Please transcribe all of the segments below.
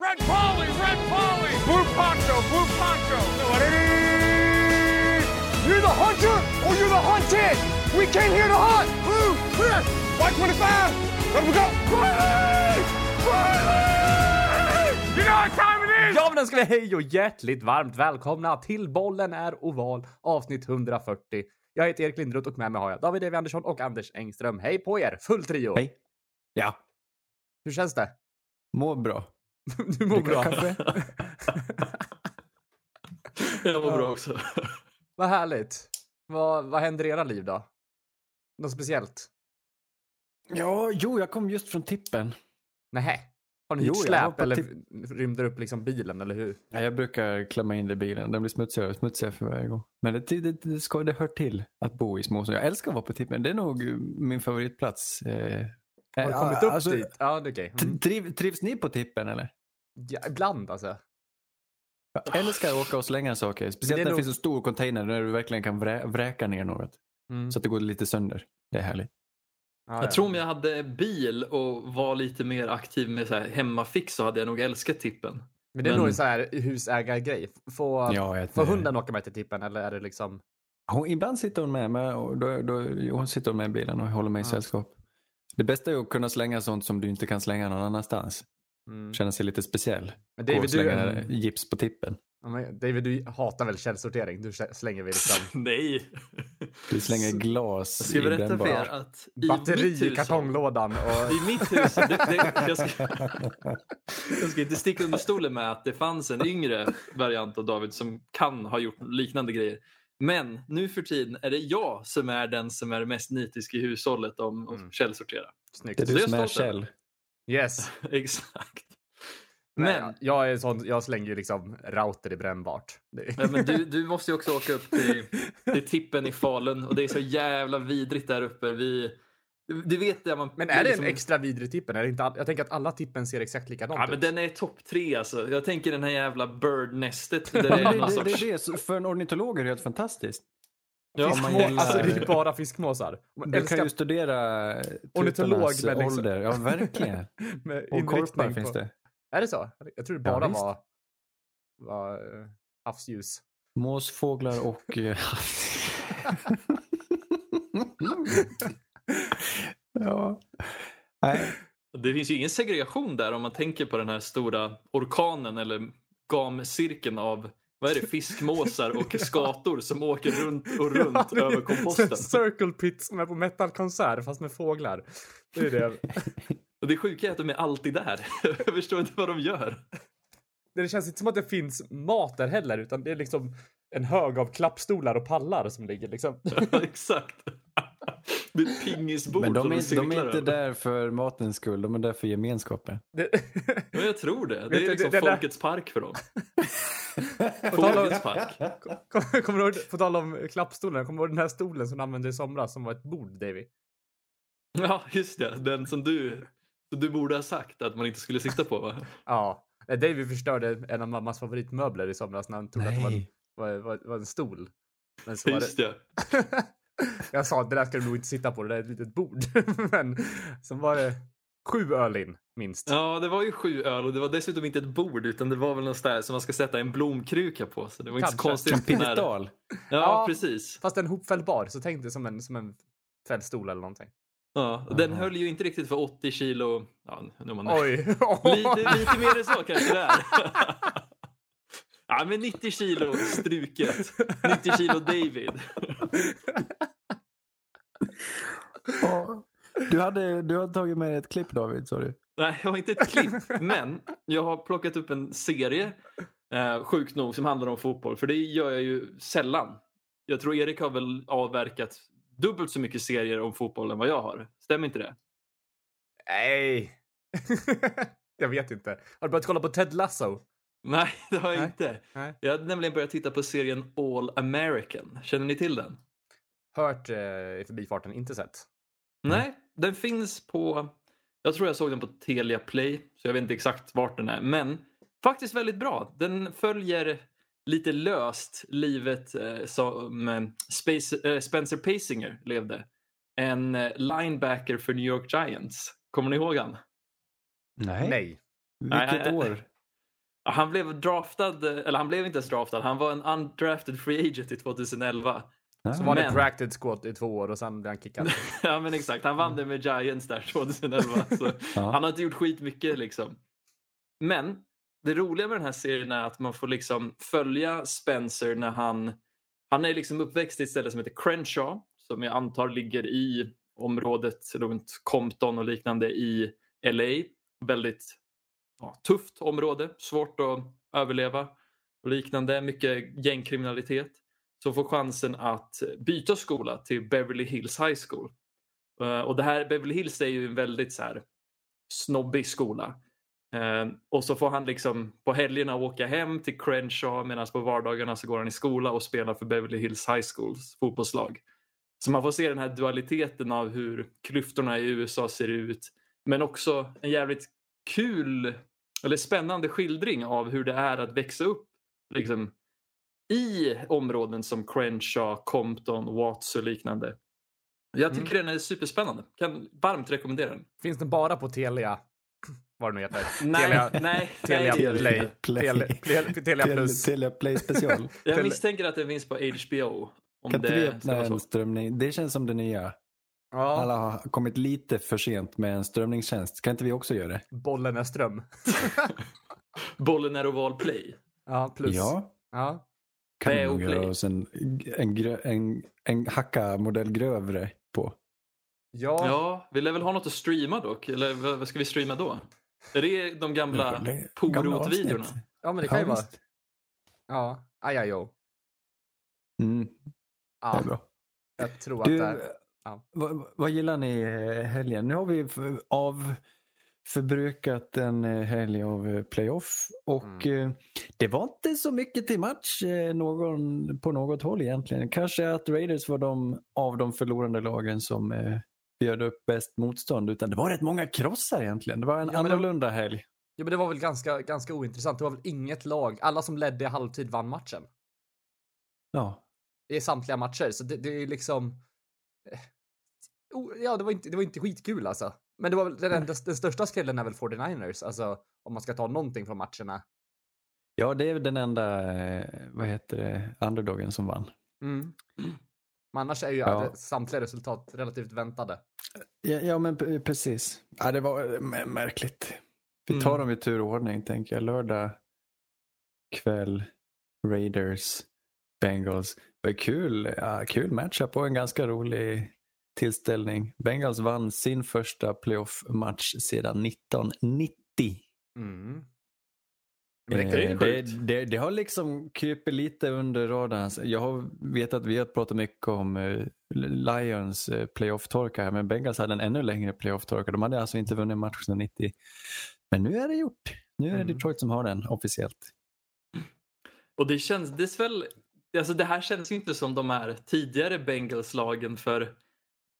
Red Polly, Red Polly, Blue Poncho, Blue Poncho. You're the hunter or you're the hunted. We came here to hunt. Blue, clear. White 25. Let we go. Riley! Riley! You know what time it is? Ja, men ska vi hej och hjärtligt varmt välkomna till Bollen är oval avsnitt 140. Jag heter Erik Lindroth och med mig har jag David Evi Andersson och Anders Engström. Hej på er! Full trio! Hej. Ja, Hur känns det? mår bra. Du mår bra. kaffe? Jag mår bra också. Vad härligt. Vad, vad händer i era liv då? Något speciellt? Ja, jo, jag kom just från tippen. Nähä? Har ni Jo, hyrt släp eller rymder upp liksom bilen eller hur? Ja, jag brukar klämma in det i bilen. Den blir smutsigare och smutsigare för varje gång. Men det, det, det, ska, det hör till att bo i småstad. Jag älskar att vara på tippen. Det är nog min favoritplats. Eh, Har du kommit upp alltså, dit? Ja, det okej. Mm. Triv, trivs ni på tippen eller? Ja, ibland alltså. Jag älskar att åka och slänga saker. Speciellt när det nog- finns en stor container där du verkligen kan vrä, vräka ner något. Mm. Så att det går lite sönder. Det är härligt. Ja, ja. Jag tror om jag hade bil och var lite mer aktiv med så här hemmafix så hade jag nog älskat tippen. Men det är Men- nog en sån här husägargrej. Få, Ja, får hunden åka med till tippen eller är det liksom... Hon, ibland sitter hon med, men och då, då, hon sitter med i bilen och håller mig i Ja. sällskap. Det bästa är att kunna slänga sånt som du inte kan slänga någon annanstans. Mm. Känna sig lite speciell. Men Gå David, och du, slänga mm. gips på tippen. David, du hatar väl källsortering? Du slänger väl liksom Nej! Du slänger glas Jag ska i berätta för er att i batteri i kartonglådan och... I mitt hus, det, det, jag, ska, jag ska inte sticka under stolen med att det fanns en yngre variant av David som kan ha gjort liknande grejer. Men nu för tiden är det jag som är den som är mest nitisk i hushållet om att Mm. källsortera. Snyggt. Det är Så du jag som är. Kjell. Yes. Exakt. Men Men, jag är sån, jag slänger ju liksom router i brännbart. Ja, men du, du måste ju också åka upp till, till tippen i Falun och det är så jävla vidrigt där uppe. Vi, du vet det man... Men är det en liksom- extra vidrig tippen? Är det inte all... Jag tänker att alla tippen ser exakt likadant Ja, ut. men den är topp tre alltså. Jag tänker den här jävla birdnestet. Där det Ja, är det, det, sorts... det, det. Så För en ornitolog är det helt fantastiskt. Ja, man gillar- alltså det är bara fiskmåsar. Man Du älskar kan ju studera Ornitolog med liksom- ålder. Ja, verkligen. med Och korpar inriktning finns på... det. Är det så? Jag tror det Ja, bara visst. var, var uh, havsljus. Måsfåglar och... ja. Nej. Det finns ju ingen segregation där om man tänker på den här stora orkanen eller gamcirkeln av vad är det, fiskmåsar och skator som åker runt och runt Ja, över komposten. Circle Pit som är på metalkonsert fast med fåglar. Det är det. Och det sjuka är att de är alltid där. Jag förstår inte vad de gör. det känns inte som att det finns mat där heller utan det är liksom en hög av klappstolar och pallar som ligger liksom. Ja, Exakt. Det ett pingisbord Men de är, de är inte där för matens skull, de är där för gemenskapen. Det... Men jag tror det. Det är liksom det- det folkets park för dem. Folkets park. Kom- Kommer du ihåg, på tal om klappstolen, kommer du ihåg den här stolen som du använde i somras som var ett bord, Davy? Ja, just det. Den som du, som du borde ha sagt att man inte skulle sitta på va? Ja. Nej, Davy förstörde en av mammas favoritmöbler i somras när han trodde att det var en, var, var, var en stol. Men så var Just det... det. Jag sa att det där ska du nog inte sitta på, det där är ett litet bord. Men sen var det sju öl in, minst. Ja, det var ju sju öl och det var dessutom inte ett bord utan det var väl något där som man ska sätta en blomkruka på. Så det var inte så Kanske. konstigt. Piedestal. Ja, Ja. precis. Fast en hopfälld bar, så tänk dig som en, som en fälld stol eller någonting. Ja, och den Aha. höll ju inte riktigt för 80 kilo. Ja, nu är man Oj! lite, lite mer än så kanske det är. Ja, men 90 kilo struket. 90 kilo David. Du hade, du hade tagit med dig ett klipp David, sa du? Nej, jag har inte ett klipp. Men jag har plockat upp en serie, eh, sjukt nog, som handlar om fotboll. För det gör jag ju sällan. Jag tror Erik har väl avverkat dubbelt så mycket serier om fotboll än vad jag har. Stämmer inte det? Nej! jag vet inte. Har du börjat kolla på Ted Lasso? Nej, det har jag Nej. inte. Nej. Jag har nämligen börjat titta på serien All American. Känner ni till den? Hört eh, i förbifarten, inte sett. Nej, den finns på... Jag tror jag såg den på Telia Play, så jag vet inte exakt vart den är. Men faktiskt väldigt bra. Den följer lite löst livet eh, som eh, Space, eh, Spencer Pasinger levde. En eh, linebacker för New York Giants. Kommer ni ihåg han? Nej. Nej. Vilket Nej, år? Han blev draftad, eller han blev inte ens draftad, han var en undrafted free agent i 2011. Så var det Men- practice squat i två år och sen blev han kickad. ja men exakt, han vann det med Giants där 2011. Så Ja. Han har inte gjort skit mycket liksom. Men det roliga med den här serien är att man får liksom följa Spencer när han, han är liksom uppväxt i ett ställe som heter Crenshaw som jag antar ligger i området runt Compton och liknande i LA. Väldigt ja, tufft område, svårt att överleva och liknande, mycket gängkriminalitet som får chansen att byta skola till Beverly Hills High School. Eh, och det här, Beverly Hills är ju en väldigt så här snobbig skola. Eh, och så får han liksom på helgerna åka hem till Crenshaw medan på vardagarna så går han i skola och spelar för Beverly Hills High Schools fotbollslag. Så man får se den här dualiteten av hur klyftorna i USA ser ut. Men också en jävligt kul eller spännande skildring av hur det är att växa upp liksom, i områden som Crenshaw, Compton, Watts och liknande. Jag tycker den är superspännande. Kan varmt rekommendera den. Finns den bara på Telia? Vad det nu heter. Nej, Telia, nej, Telia nej, Play. inte. Play. Telia, Telia, Telia Plus. Telia Play special. Jag misstänker att den finns på HBO. Om Kan inte vi det öppna en strömning? Det känns som det nya. Ja, Alla har kommit lite för sent med en strömningstjänst. Kan inte vi också göra det? bollen är ström. Bollen är oval play. Ja, plus. Ja. Ja. Kan Det vi är nog Oplay. göra oss en, en, en, en hacka modell grövre på. Ja. Ja, vi lär väl ha något att streama dock. Eller vad ska vi streama då? Är det de gamla Porot-videorna? ja, men det kan ju Ja, vara. visst. Ja, ajajo. Mm, det Ja, är bra. jag tror att Du, det är... ja. vad, vad gillar ni eh, helgen? Nu har vi av förbrukat en eh, helg av eh, playoff och eh, det var inte så mycket till match någon, på något håll egentligen. Kanske att Raiders var de av de förlorande lagen som bjöd upp bäst motstånd utan det var rätt många krossar egentligen. Det var en Ja, det- annorlunda helg. Ja, men det var väl ganska, ganska ointressant. Det var väl inget lag. Alla som ledde i halvtid vann matchen. Ja. I samtliga matcher. Så det, det är liksom... Ja, det var inte, det var inte skitkul alltså. Men det var väl den, den största skrällen är väl 49ers. Alltså, om man ska ta någonting från matcherna. ja, det är den enda, eh, vad heter det, underdogen som vann. Mm. Men annars är ju Ja. samtliga resultat relativt väntade. Ja, ja men precis. Ja, det var eh, märkligt. Vi tar Mm. dem i tur och ordning tänker jag. Lördag kväll, Raiders, Bengals. Det var kul, ja, kul matchup och en ganska rolig tillställning. Bengals vann sin första playoff-match sedan 1990. Mm. Men det Eh, det, det, det har liksom krypit lite under radarn. Jag har vet att vi har pratat mycket om eh, Lions eh, playoff-torka här, men Bengals hade en ännu längre playoff-torka. De hade alltså inte vunnit match sedan 90. Men nu är det gjort. Nu är det Mm. Detroit som har den officiellt. Och det känns, det är väl, alltså det här känns ju inte som de här tidigare Bengals-lagen för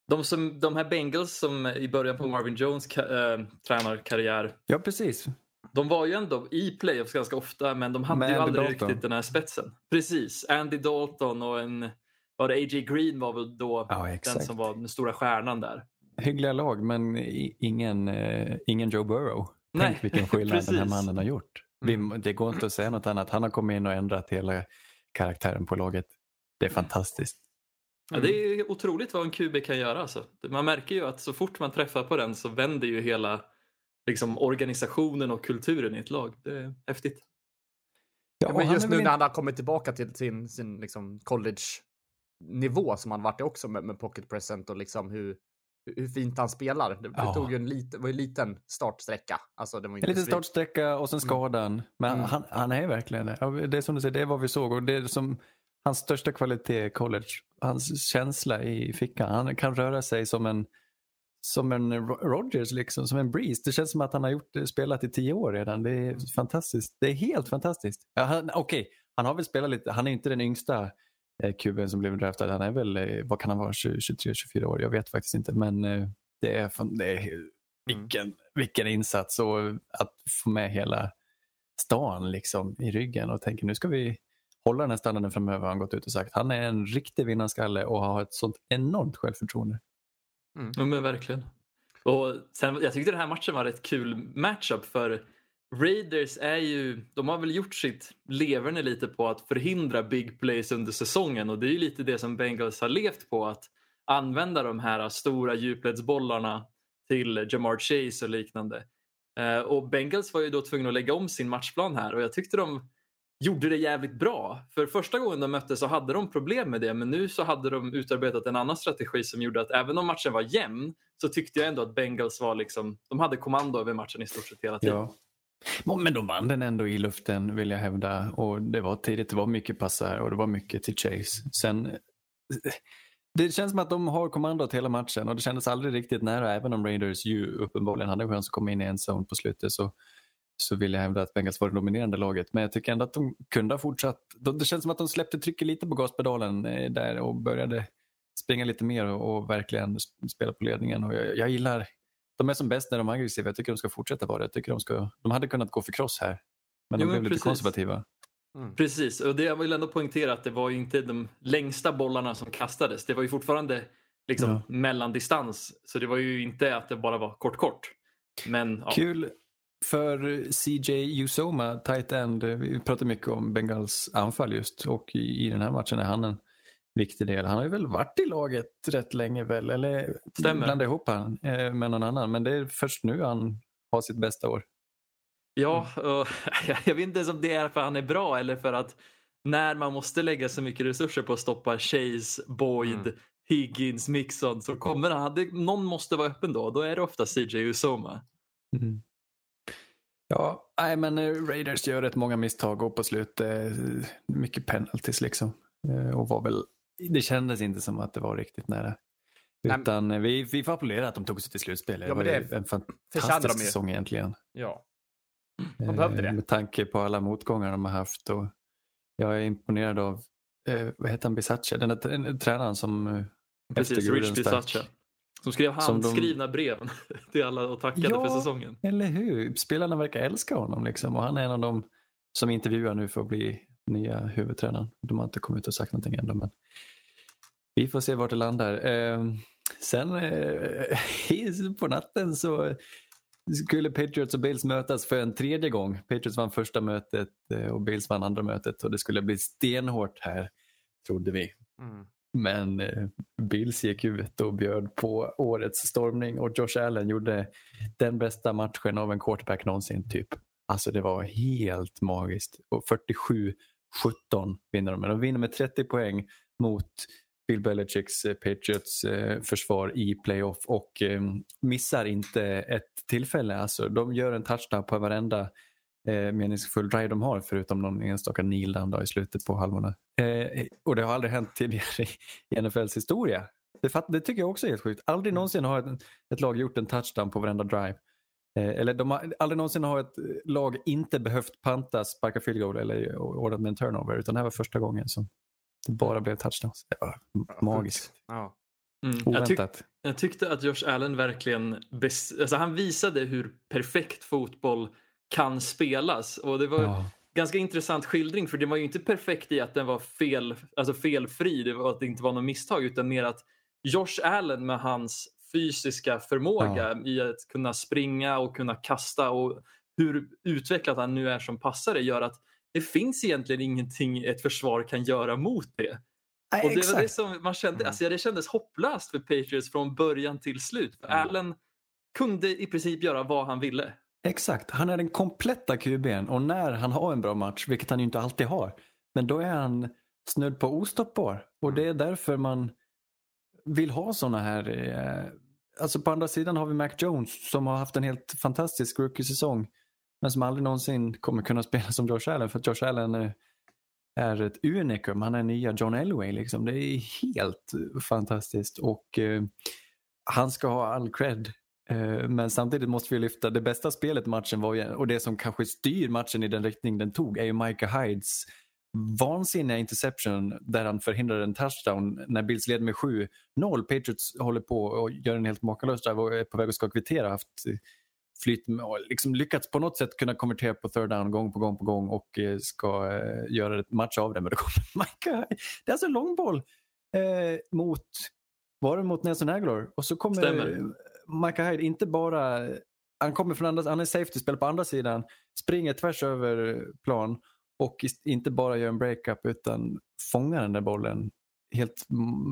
de, som, de här Bengals som i början på Marvin Jones ka, äh, tränarkarriär, Ja, precis. de var ju ändå i playoffs ganska ofta men de hade ju aldrig Dalton. riktigt den här spetsen. Precis, Andy Dalton och en, var det A.J. Green var väl då Ja, den som var den stora stjärnan där. Hyggliga lag, men ingen, eh, ingen Joe Burrow. Nej, Tänk vilken skillnad den här mannen har gjort. Vi, det går inte att säga något annat. Han har kommit in och ändrat hela karaktären på laget. Det är fantastiskt. Ja, det är otroligt vad en QB kan göra. Alltså. Man märker ju att så fort man träffar på den så vänder ju hela liksom, organisationen och kulturen i ett lag. Det är häftigt. Ja, men just nu när han har kommit tillbaka till sin, sin liksom college-nivå som han varit i också med, med pocket present och liksom hur, hur fint han spelar. Det, det Ja. tog ju en, lit, var en liten startsträcka. Alltså, det var En liten svin- startsträcka och sen skadan. Men Mm. han, han är verkligen det. Det är som du säger, det är vad vi såg. Och det är som hans största kvalitet är college. Hans känsla i fickan. Han kan röra sig som en som en Rodgers, liksom, som en Breeze. Det känns som att han har gjort, spelat i tio år redan. Det är fantastiskt. Det är helt fantastiskt. Ja, han- Okej, han har väl spelat lite. Han är inte den yngsta eh, kuben som blev draftad. Han är väl, eh, vad kan han vara, 23-24 år? Jag vet faktiskt inte. Men eh, det är, det är vilken, vilken insats och att få med hela stan liksom i ryggen och tänker nu ska vi hålla den här standarden framöver har han gått ut och sagt. Han är en riktig vinnarskalle och har ett sånt enormt självförtroende. Ja, men verkligen. Och sen, jag tyckte den här matchen var ett kul matchup för Raiders är ju, de har väl gjort sitt leverne lite på att förhindra big plays under säsongen och det är ju lite det som Bengals har levt på att använda de här stora djupledsbollarna till Jamar Chase och liknande. Eh, och Bengals var ju då tvungna att lägga om sin matchplan här och jag tyckte de gjorde det jävligt bra. För första gången de möttes så hade de problem med det men nu så hade de utarbetat en annan strategi som gjorde att även om matchen var jämn så tyckte jag ändå att Bengals var liksom, de hade kommando över matchen i stort sett hela tiden. Ja. Men de vann den ändå i luften vill jag hävda och det var tidigt, det var mycket passar och det var mycket till Chase. Sen det känns som att de har kommandot hela matchen och det kändes aldrig riktigt nära även om Raiders ju uppenbarligen hade chans att komma in i en zone på slutet så, så vill jag hävda att Bengals var det dominerande laget. Men jag tycker ändå att de kunde ha fortsatt. Det känns som att de släppte trycket lite på gaspedalen eh, där och började springa lite mer och, verkligen spela på ledningen. Och jag, jag, gillar, de är som bäst när de är aggressiva. Jag tycker de ska fortsätta vara det. Jag tycker de, ska, de hade kunnat gå för cross här. Men jo, de blev men lite konservativa. Mm. Precis, och det, jag vill ändå poängtera att det var ju inte de längsta bollarna som kastades. Det var ju fortfarande liksom ja. mellandistans. Så det var ju inte att det bara var kort kort. Men, ja. Kul för CJ Usoma, tight end. Vi pratar mycket om Bengals anfall just och i, i den här matchen är han en viktig del. Han har ju väl varit i laget rätt länge väl, eller blandade ihop han eh, med någon annan. Men det är först nu han har sitt bästa år. Ja, och jag vet inte om det är för att han är bra eller för att när man måste lägga så mycket resurser på att stoppa Chase, Boyd, mm. Higgins, Mixon så kommer han, någon måste vara öppen då. Då är det ofta CJ Usoma. Mm. Ja, nej men eh, Raiders gör rätt många misstag och på slutet mycket penalties liksom. Eh, och var väl, det kändes inte som att det var riktigt nära. Utan vi, vi får applådera att de tog sig till slutspel. Ja, det var det en fantastisk säsong egentligen. Ja, de behövde det. Eh, med tanke på alla motgångar de har haft. Och jag är imponerad av, eh, vad heter han, Bisaccia, den där tränaren som eh, Precis, Rich Bisaccia. Som skrev handskrivna de... brev till alla och tackade ja, för säsongen. eller hur. Spelarna verkar älska honom liksom. och han är en av dem som intervjuar nu för att bli nya huvudtränaren. De har inte kommit ut och sagt någonting ännu men vi får se vart det landar. Eh, sen eh, på natten så skulle Patriots och Bills mötas för en tredje gång. Patriots vann första mötet eh, och Bills vann andra mötet och det skulle bli stenhårt här, trodde vi. Mm. Men eh, Bills gick ut och bjöd på årets stormning och Josh Allen gjorde den bästa matchen av en quarterback någonsin. typ. Alltså det var helt magiskt. Och 47-17 vinner de. Men de vinner med 30 poäng mot Bill Belichicks eh, Patriots eh, försvar i playoff och eh, missar inte ett tillfälle. Alltså, de gör en touchdown på varenda eh, meningsfull drive de har förutom någon enstaka kneel i slutet på halvorna och det har aldrig hänt tidigare i NFLs historia. Det, det tycker jag också är helt sjukt. Aldrig mm. någonsin har ett, ett lag gjort en touchdown på varenda drive. eller de har, aldrig någonsin har ett lag inte behövt panta, sparka field goal eller ordnat med en turnover utan det här var första gången som det bara blev touchdowns. Det var magiskt. Ja. Mm. Jag, tyck jag, tyckte att Josh Allen verkligen alltså han visade hur perfekt fotboll kan spelas. Och det var ja. Ganska intressant skildring för det var ju inte perfekt i att den var fel, alltså felfri, det var att det inte var något misstag utan mer att Josh Allen med hans fysiska förmåga ja. i att kunna springa och kunna kasta och hur utvecklat han nu är som passare gör att det finns egentligen ingenting ett försvar kan göra mot det. Nej, och det exakt. var det som man kände, mm. alltså det kändes hopplöst för Patriots från början till slut. För mm. Allen kunde i princip göra vad han ville. Exakt, han är den kompletta QB'n och när han har en bra match, vilket han ju inte alltid har, men då är han snudd på ostoppbar. Och det är därför man vill ha sådana här eh, Alltså på andra sidan har vi Mac Jones som har haft en helt fantastisk rookie-säsong men som aldrig någonsin kommer kunna spela som Josh Allen för att Josh Allen är, är ett unikum. Han är nya John Elway. Liksom. Det är helt fantastiskt och eh, han ska ha all cred. Eh, men samtidigt måste vi lyfta det bästa spelet i matchen var ju, och det som kanske styr matchen i den riktning den tog är ju Micah Hydes vansinniga interception där han förhindrar en touchdown när Bills leder med 7-0. Patriots håller på och gör en helt makalös drive och är på väg att ska kvittera. Haft flyt med och liksom lyckats på något sätt kunna konvertera på third down gång på gång på gång och eh, ska eh, göra ett match av det. Men då kommer Micah. Det är alltså en långboll eh, mot, var det mot Nelson Aguilar? Och så kommer Stämmer. Micah Hyde inte bara han kommer från andra, han är safety, spelar på andra sidan, springer tvärs över plan och inte bara gör en breakup utan fångar den där bollen helt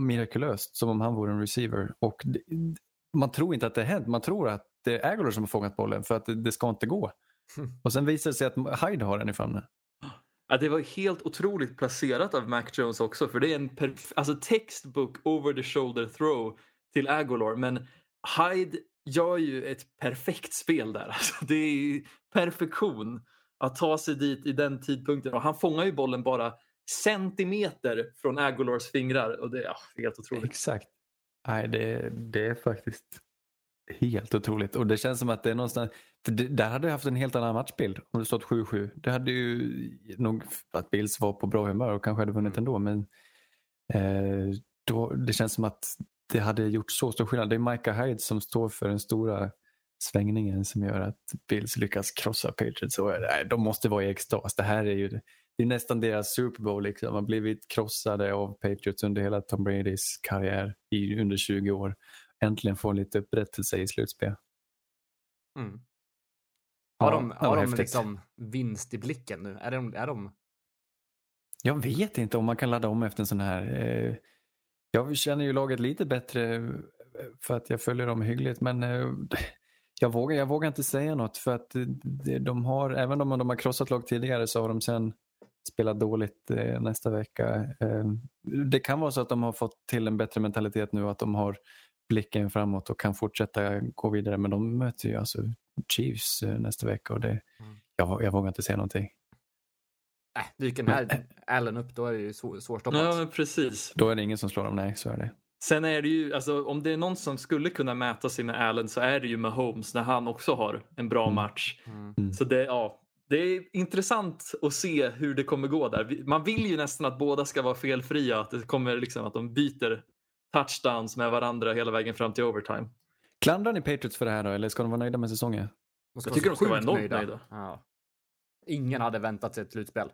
mirakulöst som om han vore en receiver. Och det, man tror inte att det är hänt, man tror att det är Aguilar som har fångat bollen för att det, det ska inte gå. Och sen visar det sig att Hyde har den i famnen. Ja, det var helt otroligt placerat av Mac Jones också för det är en alltså textbook over the shoulder throw till Aguilar men Hyde gör ju ett perfekt spel där. Alltså, det är perfektion att ta sig dit i den tidpunkten och han fångar ju bollen bara centimeter från Aguilars fingrar och det är ja, helt otroligt. Exakt. Nej, det, det är faktiskt helt otroligt. Och det känns som att det är någonstans, för det, där hade jag haft en helt annan matchbild om det stått 7-7. Det hade ju nog att Bills var på bra humör och kanske hade vunnit ändå. Men eh, då, det känns som att det hade gjort så stor skillnad. Det är Micah Hyde som står för den stora svängningen som gör att Bills lyckas krossa Patriots. Och, nej, de måste vara i extas. Det här är ju det är nästan deras Super Bowl. Liksom. De har blivit krossade av Patriots under hela Tom Bradys karriär i under 20 år. Äntligen får lite upprättelse i slutspel. Mm. Har Ja, de, var har de häftigt. liksom vinst i blicken nu? Är de, är de... Jag vet inte om man kan ladda om efter en sån här. Eh, jag känner ju laget lite bättre eh, för att jag följer dem hyggligt men eh, jag vågar, jag vågar inte säga något för att eh, de har, även om de har krossat lag tidigare så har de sen spelat dåligt nästa vecka. Det kan vara så att de har fått till en bättre mentalitet nu att de har blicken framåt och kan fortsätta gå vidare men de möter ju alltså Chiefs nästa vecka och det, Mm. jag, jag vågar inte säga någonting. Äh, dyker den här Allen upp då är det ju svår, svårstoppat. Ja, men precis. Då är det ingen som slår dem, nej så är det. Sen är det ju, alltså, om det är någon som skulle kunna mäta sig med Allen så är det ju Mahomes när han också har en bra Mm. match. Mm. Så det, ja, det är intressant att se hur det kommer gå där. Man vill ju nästan att båda ska vara felfria, att det kommer liksom att de byter touchdowns med varandra hela vägen fram till overtime. Klandrar ni Patriots för det här då, eller ska de vara nöjda med säsongen? Jag tycker de ska vara sjukt enormt nöjda. Ja. Ingen hade väntat sig ett slutspel.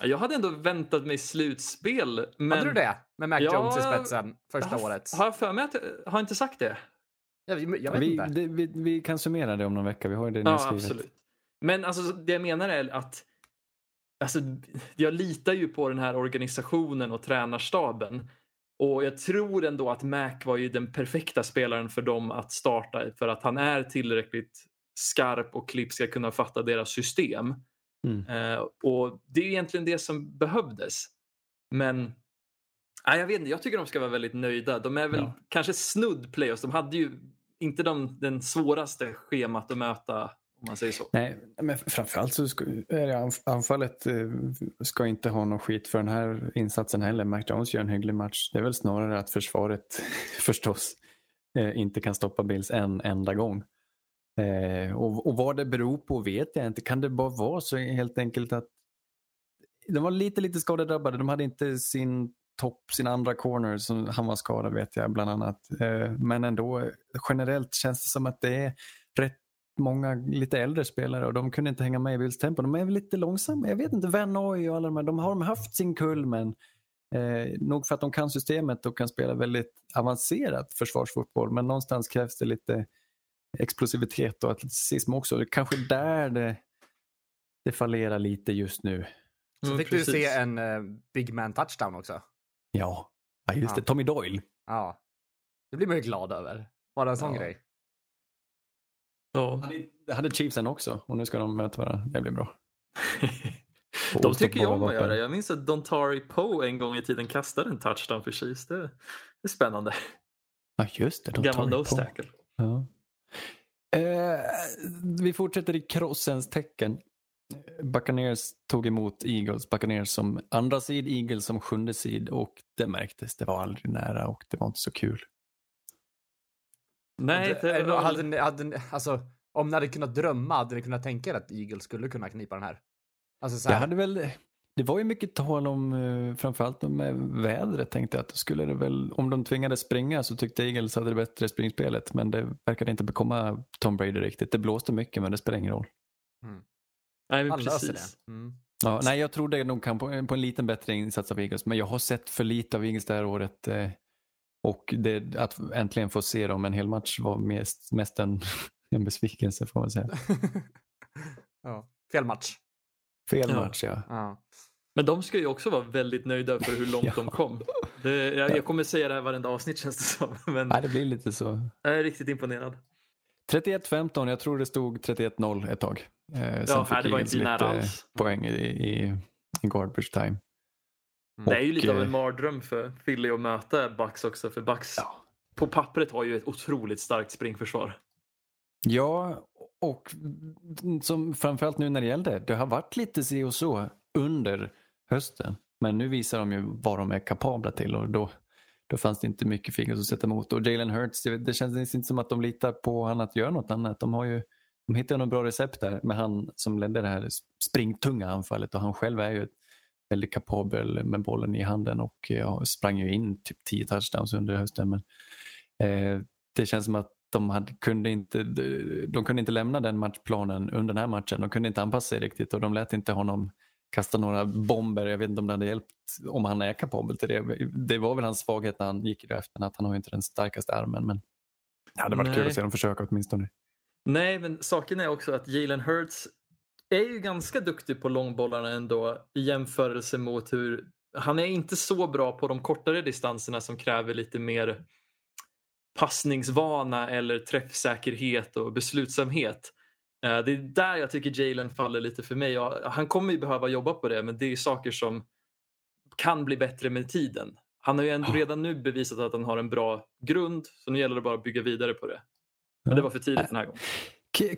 Jag hade ändå väntat mig slutspel. Men Hade du det? Med Mac Ja, Jones i jag- spetsen första har, året? Har jag för mig att jag har inte sagt det? Jag, jag vet vi, inte. det, vi, vi kan summera det om någon vecka, vi har ju det Ja, nedskrivet. absolut. Men alltså, det jag menar är att alltså, jag litar ju på den här organisationen och tränarstaben. Och jag tror ändå att Mac var ju den perfekta spelaren för dem att starta för att han är tillräckligt skarp och klipp ska kunna fatta deras system. Mm. Eh, och det är egentligen det som behövdes. Men nej, jag vet inte, jag tycker de ska vara väldigt nöjda. De är väl Ja. kanske snudd playoffs. De hade ju inte de, den svåraste schemat att möta om man säger så. Nej, men framförallt så ska, är det anf- anfallet eh, ska inte ha någon skit för den här insatsen heller. Mac Jones gör en hygglig match. Det är väl snarare att försvaret förstås eh, inte kan stoppa Bills en enda gång. Eh, och, och vad det beror på vet jag inte. Kan det bara vara så helt enkelt att de var lite, lite skadedrabbade. De hade inte sin topp, sin andra corner som han var skadad vet jag bland annat. Eh, men ändå generellt känns det som att det är rätt många lite äldre spelare och de kunde inte hänga med i Bills tempo. De är väl lite långsamma. Jag vet inte, Van Noy och alla de här, de har de haft sin kull men eh, nog för att de kan systemet och kan spela väldigt avancerat försvarsfotboll men någonstans krävs det lite explosivitet och atleticism också. Det är kanske där det, det fallerar lite just nu. Så Mm, fick precis. du se en eh, Big Man touchdown också. Ja, ja just Ja. det. Tommy Doyle. Ja. Det blir man ju glad över. Bara en sån Ja. grej. Ja. Det hade Chiefsen också och nu ska de möta varandra. Det blir bra. De tycker jag om att göra. Jag minns att Dontari Poe en gång i tiden kastade en touchdown för Chiefs. Det, det är spännande. Ja, just det. Gammal nose tackle. Ja. Eh, vi fortsätter i krossens tecken. Buccaneers tog emot Eagles. Buccaneers som andra sid, Eagles som sjunde sid och det märktes. Det var aldrig nära och det var inte så kul. Nej, det hade, var hade, ni- hade, ni- alltså, om ni hade kunnat drömma, hade ni kunnat tänka er att Eagles skulle kunna knipa den här? Alltså så Det här, hade väl det var ju mycket tal om, eh, framförallt om eh, vädret tänkte jag att skulle det väl, om de tvingades springa så tyckte Eagles hade det bättre springspelet men det verkade inte bekomma Tom Brady riktigt. Det blåste mycket men det spelar ingen roll. Nej, men löser precis. det. Mm. Ja, nej, jag tror det nog kan på, på en liten bättre insats av Eagles, men jag har sett för lite av Eagles det här året. Eh, Och det, att äntligen få se dem en hel match var mest, mest en, en besvikelse får man säga. ja. Fel match. Fel Ja. match ja. Ja. Men de ska ju också vara väldigt nöjda för hur långt Ja. de kom. Det, jag, jag kommer säga det här varenda avsnitt känns det som. Men Nej, det blir lite så. jag är riktigt imponerad. 31-15, jag tror det stod 31-0 ett tag. Eh, sen Ja, fick nej, det var inte nära alls. poäng i, i, i garbage time. Det är ju Och, lite av eh, en mardröm för Philly att möta Bucks också. För Bucks Ja. på pappret har ju ett otroligt starkt springförsvar. Ja, och som framförallt nu när det gällde, det har varit lite si och så under hösten. Men nu visar de ju vad de är kapabla till och då, då fanns det inte mycket fingrar att sätta emot. Och Jalen Hurts, det, det känns inte som att de litar på han att göra något annat. De har ju de hittar något bra recept där med han som ledde det här springtunga anfallet och han själv är ju väldigt kapabel med bollen i handen och ja, sprang ju in typ 10 touchdowns under hösten. Men, eh, det känns som att de hade, kunde, inte, de kunde inte lämna den matchplanen under den här matchen. De kunde inte anpassa sig riktigt och de lät inte honom kasta några bomber. Jag vet inte om det hade hjälpt om han är kapabel till det. Det var väl hans svaghet när han gick i draften att han har inte den starkaste armen. Men det hade varit Nej. kul att se dem försöka åtminstone. Nej, men saken är också att Jalen Hurts är ju ganska duktig på långbollarna ändå i jämförelse mot hur han är inte så bra på de kortare distanserna som kräver lite mer passningsvana eller träffsäkerhet och beslutsamhet. Eh, Det är där jag tycker Jalen faller lite för mig. Han kommer ju behöva jobba på det men det är saker som kan bli bättre med tiden. Han har ju ändå redan nu bevisat att han har en bra grund så nu gäller det bara att bygga vidare på det. Men det var för tidigt den här gången.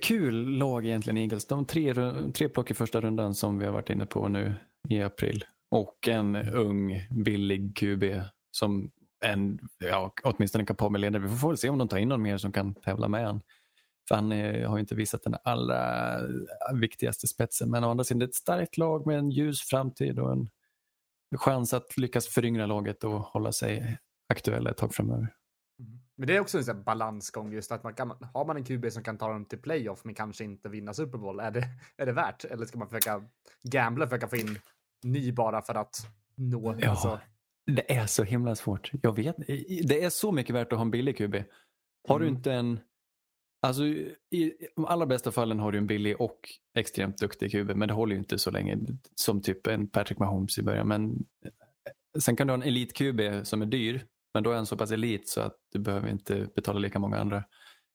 Kul lag egentligen Eagles. De tre, tre plock i första rundan som vi har varit inne på nu i april. Och en ung billig QB som en, ja, åtminstone en kapabel ledare. Vi får väl se om de tar in någon mer som kan tävla med han. För han eh, har ju inte visat den allra viktigaste spetsen. Men å andra sidan det är ett starkt lag med en ljus framtid och en chans att lyckas föryngra laget och hålla sig aktuella ett tag framöver. Men det är också en sån balansgång just att man kan, har man en QB som kan ta dem till playoff men kanske inte vinna Super Bowl, är det, är det värt? Eller ska man försöka gambla, försöka få in ny bara för att nå? Ja. Alltså, Det är så himla svårt. Jag vet. Det är så mycket värt att ha en billig QB. Har du Mm. inte en... Alltså i de allra bästa fallen har du en billig och extremt duktig QB men det håller ju inte så länge som typ en Patrick Mahomes i början. Men sen kan du ha en elit-QB som är dyr men då är han så pass elit så att du behöver inte betala lika många andra.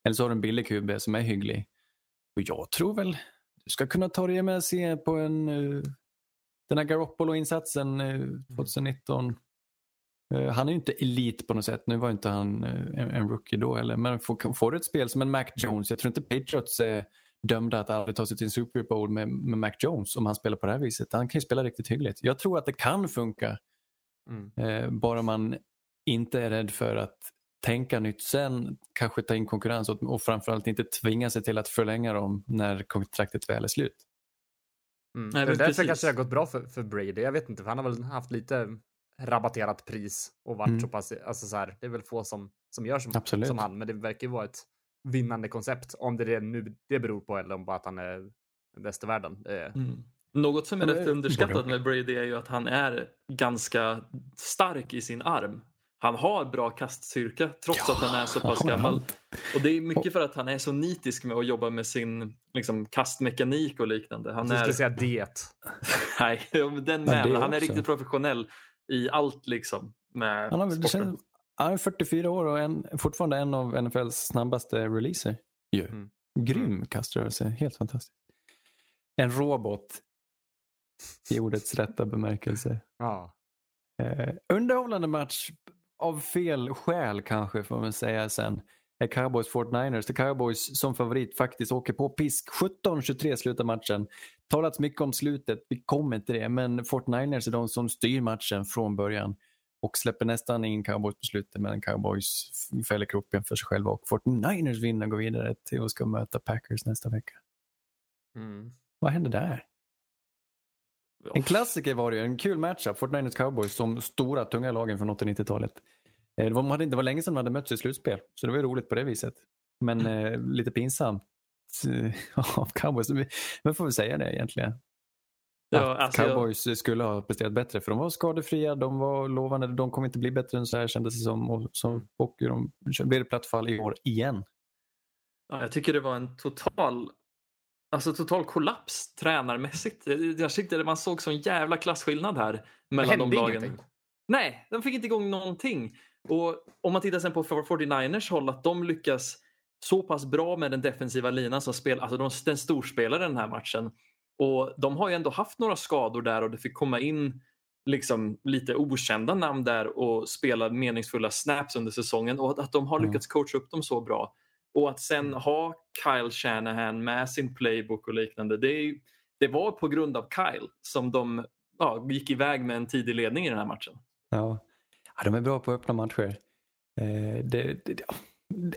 Eller så har du en billig QB som är hygglig. Och jag tror väl du ska kunna ta dig med se på en eh, den här Garoppolo-insatsen eh, 2019 Eh, Han är ju inte elit på något sätt. Nu var inte han eh, en, rookie då. Eller, men får, får du ett spel som en Mac Jones. Jag tror inte Patriots är dömda att aldrig ta sig till en Super Bowl med, med Mac Jones om han spelar på det här viset. Han kan ju spela riktigt hyggligt. Jag tror att det kan funka. mm. Eh, bara man inte är rädd för att tänka nytt sen. Kanske ta in konkurrens och, och framförallt inte tvinga sig till att förlänga dem när kontraktet väl är slut. Mm. Nej, det därför precis. kanske det har gått bra för, för Brady. Jag vet inte, för han har väl haft lite rabatterat pris och varit Mm. så pass, alltså så här, det är väl få som, som gör som, Absolut. som han, men det verkar ju vara ett vinnande koncept. Om det är nu det beror på eller om bara att han är bäst i världen. Mm. Något som är rätt underskattat med Brady är ju att han är ganska stark i sin arm. Han har bra kaststyrka trots Ja, att han är så pass gammal. Och det är mycket för att han är så nitisk med att jobba med sin liksom, kastmekanik och liknande. Han så jag är, skulle säga diet. nej, den med, han är också. riktigt professionell i allt liksom. Med Han, har, sporten. känns, han är 44 år och en, fortfarande en av NFLs snabbaste releaser. Ju. Mm. Grym kaströrelse, helt fantastiskt. En robot i ordets rätta bemärkelse. Ja. Eh, underhållande match av fel skäl kanske får man säga sen. Är Cowboys 49ers. The Cowboys som favorit faktiskt åker på pisk. 17-23 slutar matchen. Talats mycket om slutet, vi kommer till det. Men 49ers är de som styr matchen från början. Och släpper nästan in Cowboys på slutet men Cowboys fäller kroppen för sig själva. Och 49ers vinner och går vidare till och ska möta Packers nästa vecka. Mm. Vad händer där? En klassiker var det ju, en kul matchup. 49ers Cowboys som stora tunga lagen från 80-90-talet. Eh, Det var, de hade inte var länge sedan de hade mötts i slutspel. Så det var ju roligt på det viset. Men eh, lite pinsamt av Cowboys. Men får vi säga det egentligen? Ja, att alltså jag- Cowboys skulle ha presterat bättre för de var skadefria, de var lovande, de kommer inte bli bättre än så här kändes det som. Och, så, och de blev det platt fall i år igen. Ja, jag tycker det var en total, alltså total kollaps tränarmässigt. Jag tyckte att man såg sån jävla klasskillnad här Det mellan de lagen. ingenting. Nej, de fick inte igång någonting. Och om man tittar sen på 49ers håll, att de lyckas så pass bra med den defensiva linan som spelar, alltså de, den storspelare den här matchen. Och de har ju ändå haft några skador där och det fick komma in liksom lite okända namn där och spela meningsfulla snaps under säsongen och att de har Mm. lyckats coacha upp dem så bra. Och att sen ha Kyle Shanahan med sin playbook och liknande. Det, det var på grund av Kyle som de ja, gick iväg med en tidig ledning i den här matchen. Ja. Ja, de är bra på att öppna matcher. Eh, det, det,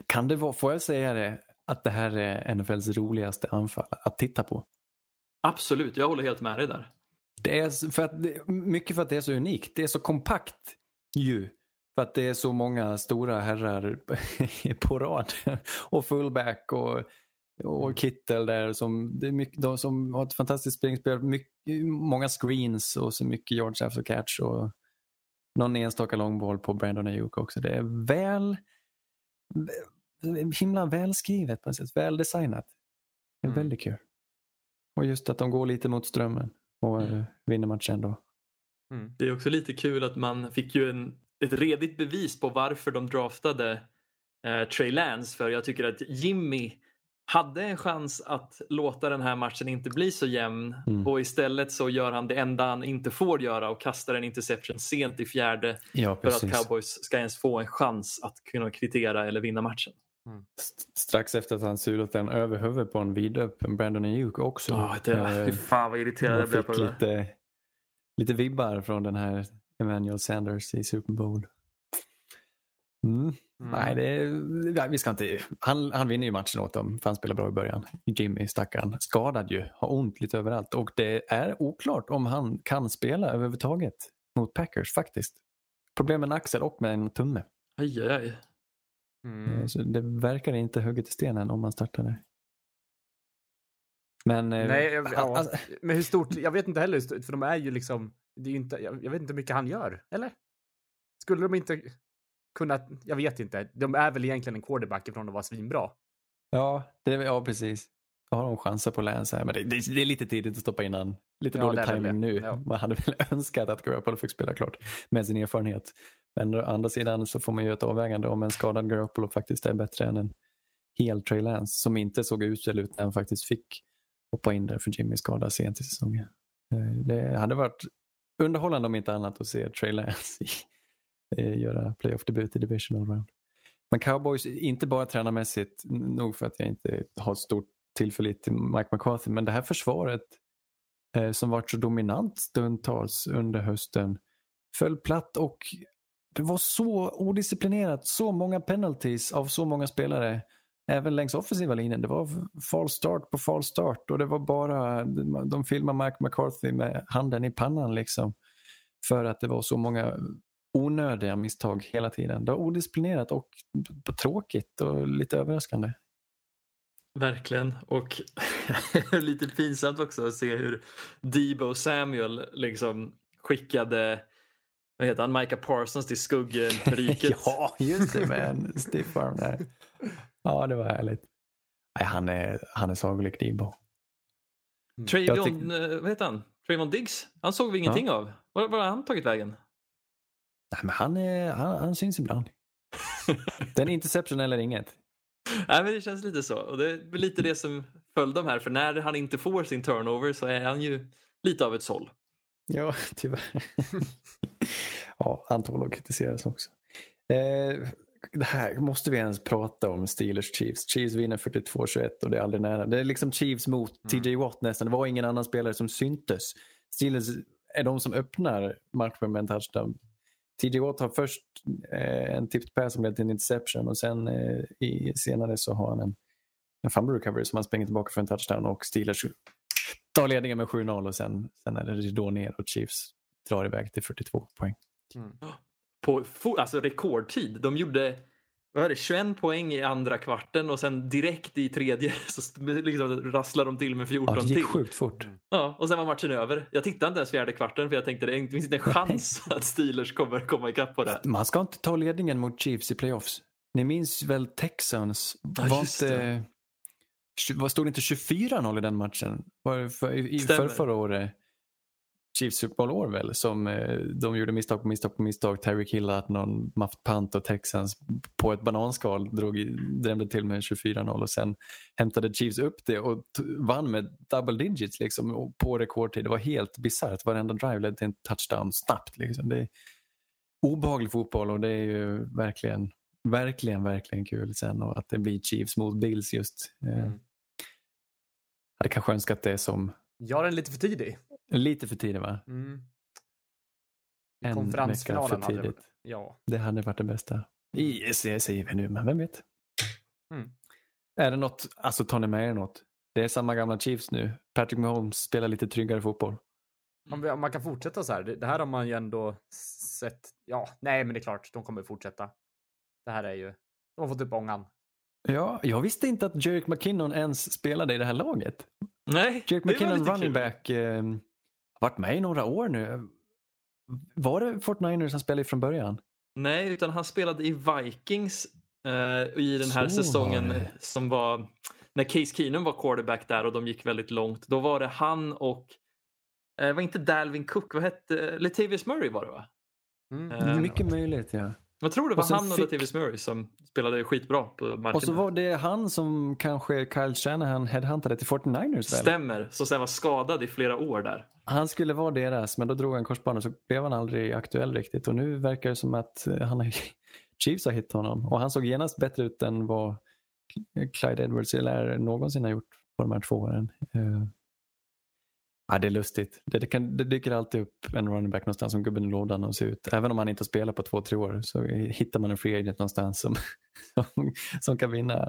kan det vara, får jag säga det, att det här är NFLs roligaste anfall att titta på? Absolut, jag håller helt med dig där. Det är för att mycket för att det är så unikt. Det är så kompakt ju. För att det är så många stora herrar på rad. Och fullback och, och Kittel där som, det är mycket, de som har ett fantastiskt springspel. Mycket, många screens och så mycket yards after catch. Och någon enstaka långboll på Brandon Ayuk också. Det är väl himla välskrivet på ett sätt. Väl designat. Det är Mm. väldigt kul. Och just att de går lite mot strömmen och Mm. eh, vinner matchen då. Mm. Det är också lite kul att man fick ju en, ett redigt bevis på varför de draftade eh, Trey Lance. För jag tycker att Jimmy hade en chans att låta den här matchen inte bli så jämn Mm. och istället så gör han det enda han inte får göra och kastar en interception sent i fjärde Ja, för att Cowboys ska ens få en chans att kunna kvittera eller vinna matchen. St- Strax efter att han sulat den över huvudet på en vidöppen Brandon Ayuk också. Ja, det, Eh, fy fan vad irriterad jag blev på det lite, lite vibbar från den här Emmanuel Sanders i Super Bowl. Mm. Nej, det vi ska inte, han, han vinner ju matchen åt dem för han spelar bra i början. Jimmy stackaren, skadad ju, har ont lite överallt och det är oklart om han kan spela överhuvudtaget mot Packers faktiskt. Problem med en axel och med en tumme. Aj, aj, aj. Mm. Så det verkar inte hugget i stenen om man startar där. Men... eh, Nej, jag, ja. alltså- men hur stort? Jag vet inte heller, för de är ju liksom, det är inte, jag, jag vet inte hur mycket han gör, eller? Skulle de inte kunna, jag vet inte, de är väl egentligen en quarterback ifrån att vara svinbra. Ja, det, ja precis. Då har de chanser på Lance här, men det, det, det är lite tidigt att stoppa in han. Lite Ja, dålig timing nu. Ja. Man hade väl önskat att Garoppolo fick spela klart med sin erfarenhet. Men å andra sidan så får man ju ett avvägande om en skadad Garoppolo faktiskt är bättre än en hel Trey Lance som inte såg usel ut när han faktiskt fick hoppa in där för Jimmys skada sent i säsongen. Eh, Det hade varit underhållande om inte annat att se Trey Lance i, Eh, göra playoff-debut i divisional round. Men Cowboys, inte bara tränarmässigt, nog för att jag inte har stort tillförlit till Mike McCarthy, men det här försvaret eh, som varit så dominant stundtals under hösten föll platt och det var så odisciplinerat, så många penalties av så många spelare. Även längs offensiva linjen. Det var fall start på fall start och det var bara, de filmade Mike McCarthy med handen i pannan liksom. För att det var så många onödiga misstag hela tiden. Det var odisciplinerat och tråkigt och lite överraskande. Verkligen. Och lite pinsamt också att se hur Debo Samuel liksom skickade vad heter han, Micah Parsons till skuggriket. ja, just det med en stiff arm där. Ja, det var härligt. Nej, han är, han är sagolik Debo. Travion, tyck- eh, vad heter han? Trayvon Diggs? Han såg vi ingenting av. Var, var har han tagit vägen? Nej, men han, är, han, han syns ibland. Den interception eller inget. Nej, men det känns lite så. Och det är lite det som föll dem här. För när han inte får sin turnover så är han ju lite av ett såll. Ja, tyvärr. ja, att kritiseras också. Eh, det här måste vi ens prata om, Steelers Chiefs. Chiefs vinner 42-21 och det är aldrig nära. Det är liksom Chiefs mot TJ Watt nästan. Det var ingen annan spelare som syntes. Steelers är de som öppnar matchen med en touchdown. TJ Watt har först eh, en tipped pass som leder till en interception och sen eh, i, senare så har han en, en fumble recovery som han springer tillbaka för en touchdown och Steelers tar ledningen med 7-0 och sen, sen är det ridå ner och Chiefs drar iväg till 42 poäng. Mm. På alltså rekordtid. De gjorde vad var det, 21 poäng i andra kvarten och sen direkt i tredje så liksom rasslade de till med 14 Ja, det gick till. sjukt fort. Ja, och sen var matchen över. Jag tittade inte ens fjärde kvarten för jag tänkte det finns inte en chans att Steelers kommer komma ikapp på det. Man ska inte ta ledningen mot Chiefs i playoffs. Ni minns väl Texans? Ja, var inte, vad stod det inte 24-0 i den matchen? Var för, I Stämmer. för förra året, Chiefs Super Bowl-år väl, som eh, de gjorde misstag på misstag på misstag. Terry Hill hade någon muffed punt och Texans på ett bananskal drog, drämde till med 24-0 och sen hämtade Chiefs upp det och vann med double digits liksom, på rekordtid. Det var helt bisarrt. Varenda drive ledde till en touchdown snabbt. Liksom. Det är obehaglig fotboll och det är ju verkligen, verkligen, verkligen kul sen och att det blir Chiefs mot Bills just. Eh, Mm. hade kanske önskat det som Jag är lite för tidig. Lite för tidigt va? Mm. En vecka för hade tidigt. varit- Ja. Det hade varit det bästa. I, jag säger vi nu, men vem vet? Mm. Är det något, alltså tar ni med er något? Det är samma gamla Chiefs nu. Patrick Mahomes spelar lite tryggare fotboll. Om, man kan fortsätta så här. Det, här har man ju ändå sett. Ja, nej, men det är klart, de kommer fortsätta. Det här är ju. De har fått upp ångan. Ja, jag visste inte att Jerick McKinnon ens spelade i det här laget. Nej, Jerick McKinnon, running kul. back, eh, har varit med i några år nu. Var det Fort Niners han spelade i från början? Nej, utan han spelade i Vikings eh, i den här Så var säsongen det. som var när Case Keenum var quarterback där och de gick väldigt långt. Då var det han och eh, var inte Dalvin Cook, vad hette Latavius Murray var det va? Mm. Eh, Mycket möjligt ja. Jag tror det var han och fick- Latavius Murray som spelade skitbra på marken. Och så var det han som kanske Kyle Shanahan headhuntade till 49ers väl? Stämmer, som sen var skadad i flera år där. Han skulle vara deras, men då drog han korsbandet så blev han aldrig aktuell riktigt. Och nu verkar det som att eh, han Chiefs har hittat honom. Och han såg genast bättre ut än vad Clyde Edwards eller någonsin har gjort på de här två åren. Ja, det är lustigt. Det, det, kan, det dyker alltid upp en running back någonstans som gubben i lådan och ser ut. Även om han inte har spelat på två, tre år så hittar man en free agent någonstans som, som, som kan vinna,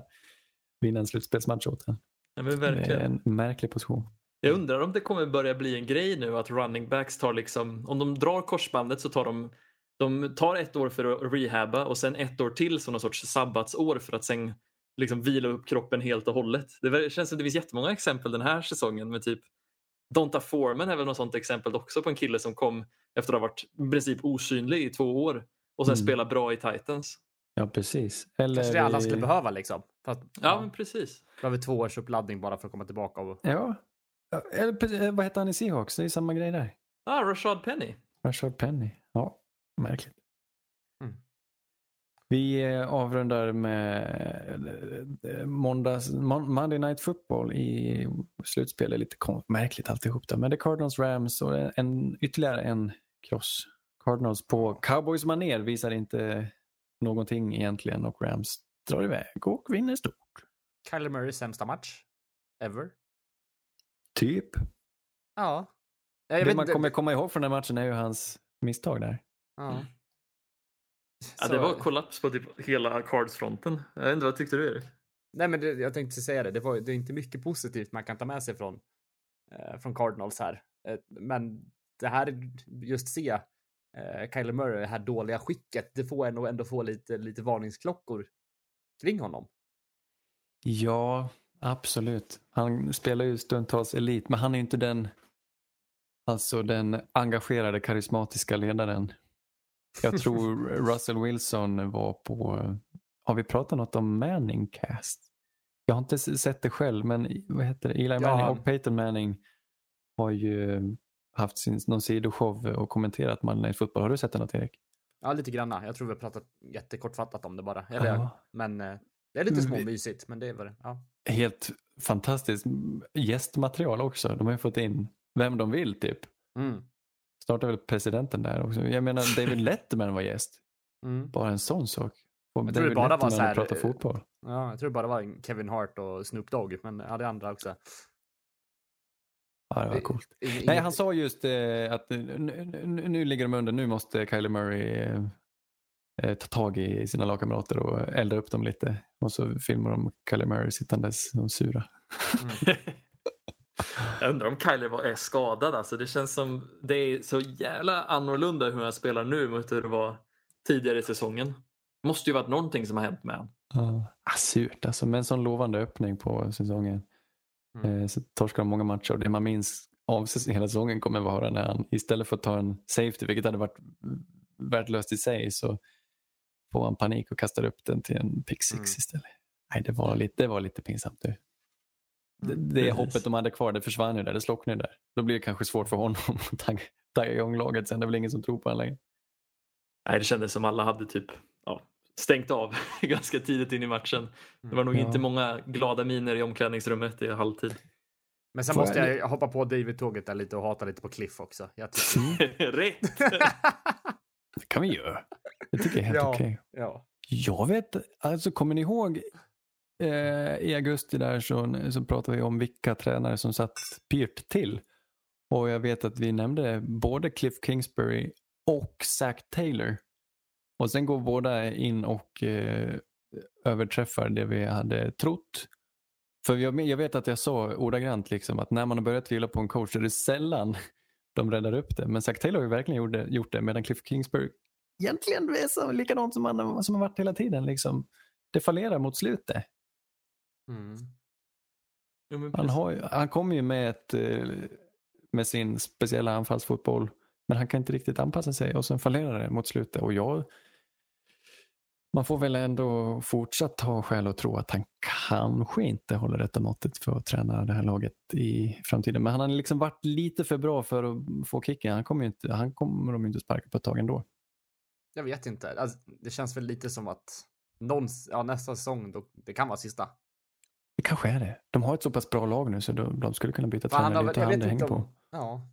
vinna en slutspelsmatch åt en. Ja, men Det är verkligen. en märklig position. Jag undrar om det kommer börja bli en grej nu att running backs tar liksom, om de drar korsbandet så tar de, de tar ett år för att rehabba och sen ett år till som någon sorts sabbatsår för att sen liksom vila upp kroppen helt och hållet. Det känns som det finns jättemånga exempel den här säsongen med typ Donta Foreman är väl något sånt exempel också på en kille som kom efter att ha varit i princip osynlig i två år och sen Mm. spela bra i Titans. Ja, precis. Eller Kanske det alla i- skulle behöva liksom. För att, Ja, men precis. Behöver två års uppladdning bara för att komma tillbaka. Och... Ja. Eller, eh, vad heter han i Seahawks? Det är samma grej där. Ah, Rashad Penny. Rashard Penny. Ja, märkligt. Vi eh, avrundar med eh, måndags, Mon- Monday Night Football i slutspel. är lite märkligt alltihop där. Men det är Cardinals Rams och en, ytterligare en kross. Cardinals på Cowboys maner visar inte någonting egentligen och Rams drar iväg och vinner stort. Kyler Murrays sämsta match. Ever. Typ. Ja. Det man kommer komma ihåg från den matchen är ju hans misstag där. Ja. Ja, det var kollaps på typ hela cardsfronten. Jag vet inte, vad tyckte du Erik? Nej, men det, jag tänkte säga det. Det, var, det är inte mycket positivt man kan ta med sig från, eh, från Cardinals här. Eh, men det här, just se eh, Kyler Murray, det här dåliga skicket, det får ändå, ändå få lite, lite varningsklockor kring honom. Ja, absolut. Han spelar ju stundtals elit, men han är ju inte den, alltså den engagerade, karismatiska ledaren. Jag tror Russell Wilson var på, har vi pratat något om Manning Cast? Jag har inte sett det själv, men vad heter det? Eli Ja. Manning och Peyton Manning har ju haft sin, någon sidoshow och kommenterat Monday Night Football. Har du sett det något Erik? Ja, lite granna. Jag tror vi har pratat jättekortfattat om det bara. Eller, Ja. Men eh, det är lite Men småmysigt, men det är vad det Ja. Helt fantastiskt gästmaterial också. De har ju fått in vem de vill typ. Mm. Snart är väl presidenten där också. Jag menar, David Letterman var gäst. Mm. Bara en sån sak. Jag tror det bara var så här, prata eh, fotboll. Ja, jag tror det bara var Kevin Hart och Snoop Dogg, men ja, det andra också. Ja, det var coolt. Inget- Nej, han sa just eh, att nu, nu, nu ligger de under. Nu måste Kyler Murray eh, eh, ta tag i sina lagkamrater och elda upp dem lite. Och så filmar de Kyler Murray sittandes och sura. Jag undrar om Kyler var, är skadad. Alltså, det känns som det är så jävla annorlunda hur han spelar nu mot hur det var tidigare i säsongen. måste ju varit någonting som har hänt med honom. Ja, ah, surt alltså. Med en sån lovande öppning på säsongen. Mm. Eh, så torskar de många matcher och det man minns av hela säsongen kommer vara när han istället för att ta en safety, vilket hade varit värdelöst i sig, så får han panik och kastar upp den till en pick six Mm. istället. Nej, det var lite, det var lite pinsamt. Du. Det, Mm, det precis. hoppet de hade kvar, det försvann ju där, det slocknade där. Då blir det kanske svårt för honom att tagga- tagga igång laget sen. Det är väl ingen som tror på honom längre. Nej, det kändes som alla hade typ ja, stängt av ganska tidigt in i matchen. Det var nog Ja. inte många glada miner i omklädningsrummet i halvtid. Men sen Får måste jag- jag hoppa på David-tåget där lite och hata lite på Cliff också. Jag tycker... Rätt! Det kan vi göra. Det tycker jag är helt Ja. okej. ja. Jag vet, alltså kommer ni ihåg eh, i augusti där så, så pratade vi om vilka tränare som satt pyrt till. Och jag vet att vi nämnde både Cliff Kingsbury och Zack Taylor. Och sen går båda in och eh, överträffar det vi hade trott. För jag, jag vet att jag sa ordagrant liksom att när man har börjat tvivla på en coach så är det sällan de räddar upp det. Men Zack Taylor har ju verkligen gjort det, gjort det medan Cliff Kingsbury egentligen är så likadant som han som har varit hela tiden. Liksom. Det fallerar mot slutet. Mm. Jo, men Han, har, ju- han kommer ju med, ett, eh, med sin speciella anfallsfotboll men han kan inte riktigt anpassa sig och sen fallerar det mot slutet. Och jag, man får väl ändå fortsatt ha skäl att tro att han kanske inte håller rätta måttet för att träna det här laget i framtiden. Men han har liksom varit lite för bra för att få kicken. Han kommer, ju inte, han kommer de ju inte sparka på ett tag ändå. Jag vet inte. Alltså, det känns väl lite som att någon, ja, nästa säsong, då, det kan vara sista. Det kanske är det. De har ett så pass bra lag nu så de, de skulle kunna byta För han tränare har väl, och jag han det inte på. Ja.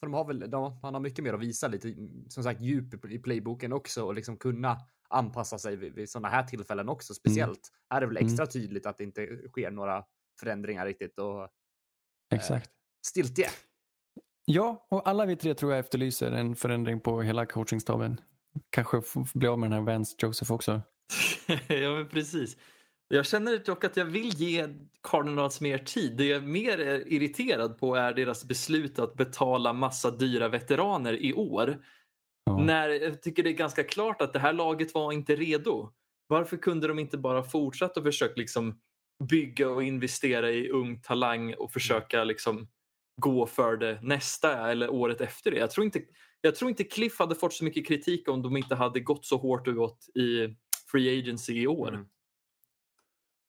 För de har väl, de, han har mycket mer att visa lite, som sagt, djup i playboken också och liksom kunna anpassa sig vid, vid sådana här tillfällen också. Speciellt här är det väl Mm. extra tydligt att det inte sker några förändringar riktigt och Exakt. stiltje. Ja, och alla vi tre tror jag efterlyser en förändring på hela coachingstaben. Kanske bli av med den här Vance Joseph också. ja, men precis. Jag känner dock att jag vill ge Cardinals mer tid. Det jag mer är irriterad på är deras beslut att betala massa dyra veteraner i år. Ja. När jag tycker det är ganska klart att det här laget var inte redo. Varför kunde de inte bara fortsätta och försöka liksom bygga och investera i ung talang och försöka liksom gå för det nästa eller året efter det? Jag tror inte, jag tror inte Cliff hade fått så mycket kritik om de inte hade gått så hårt ut i free agency i år. Mm.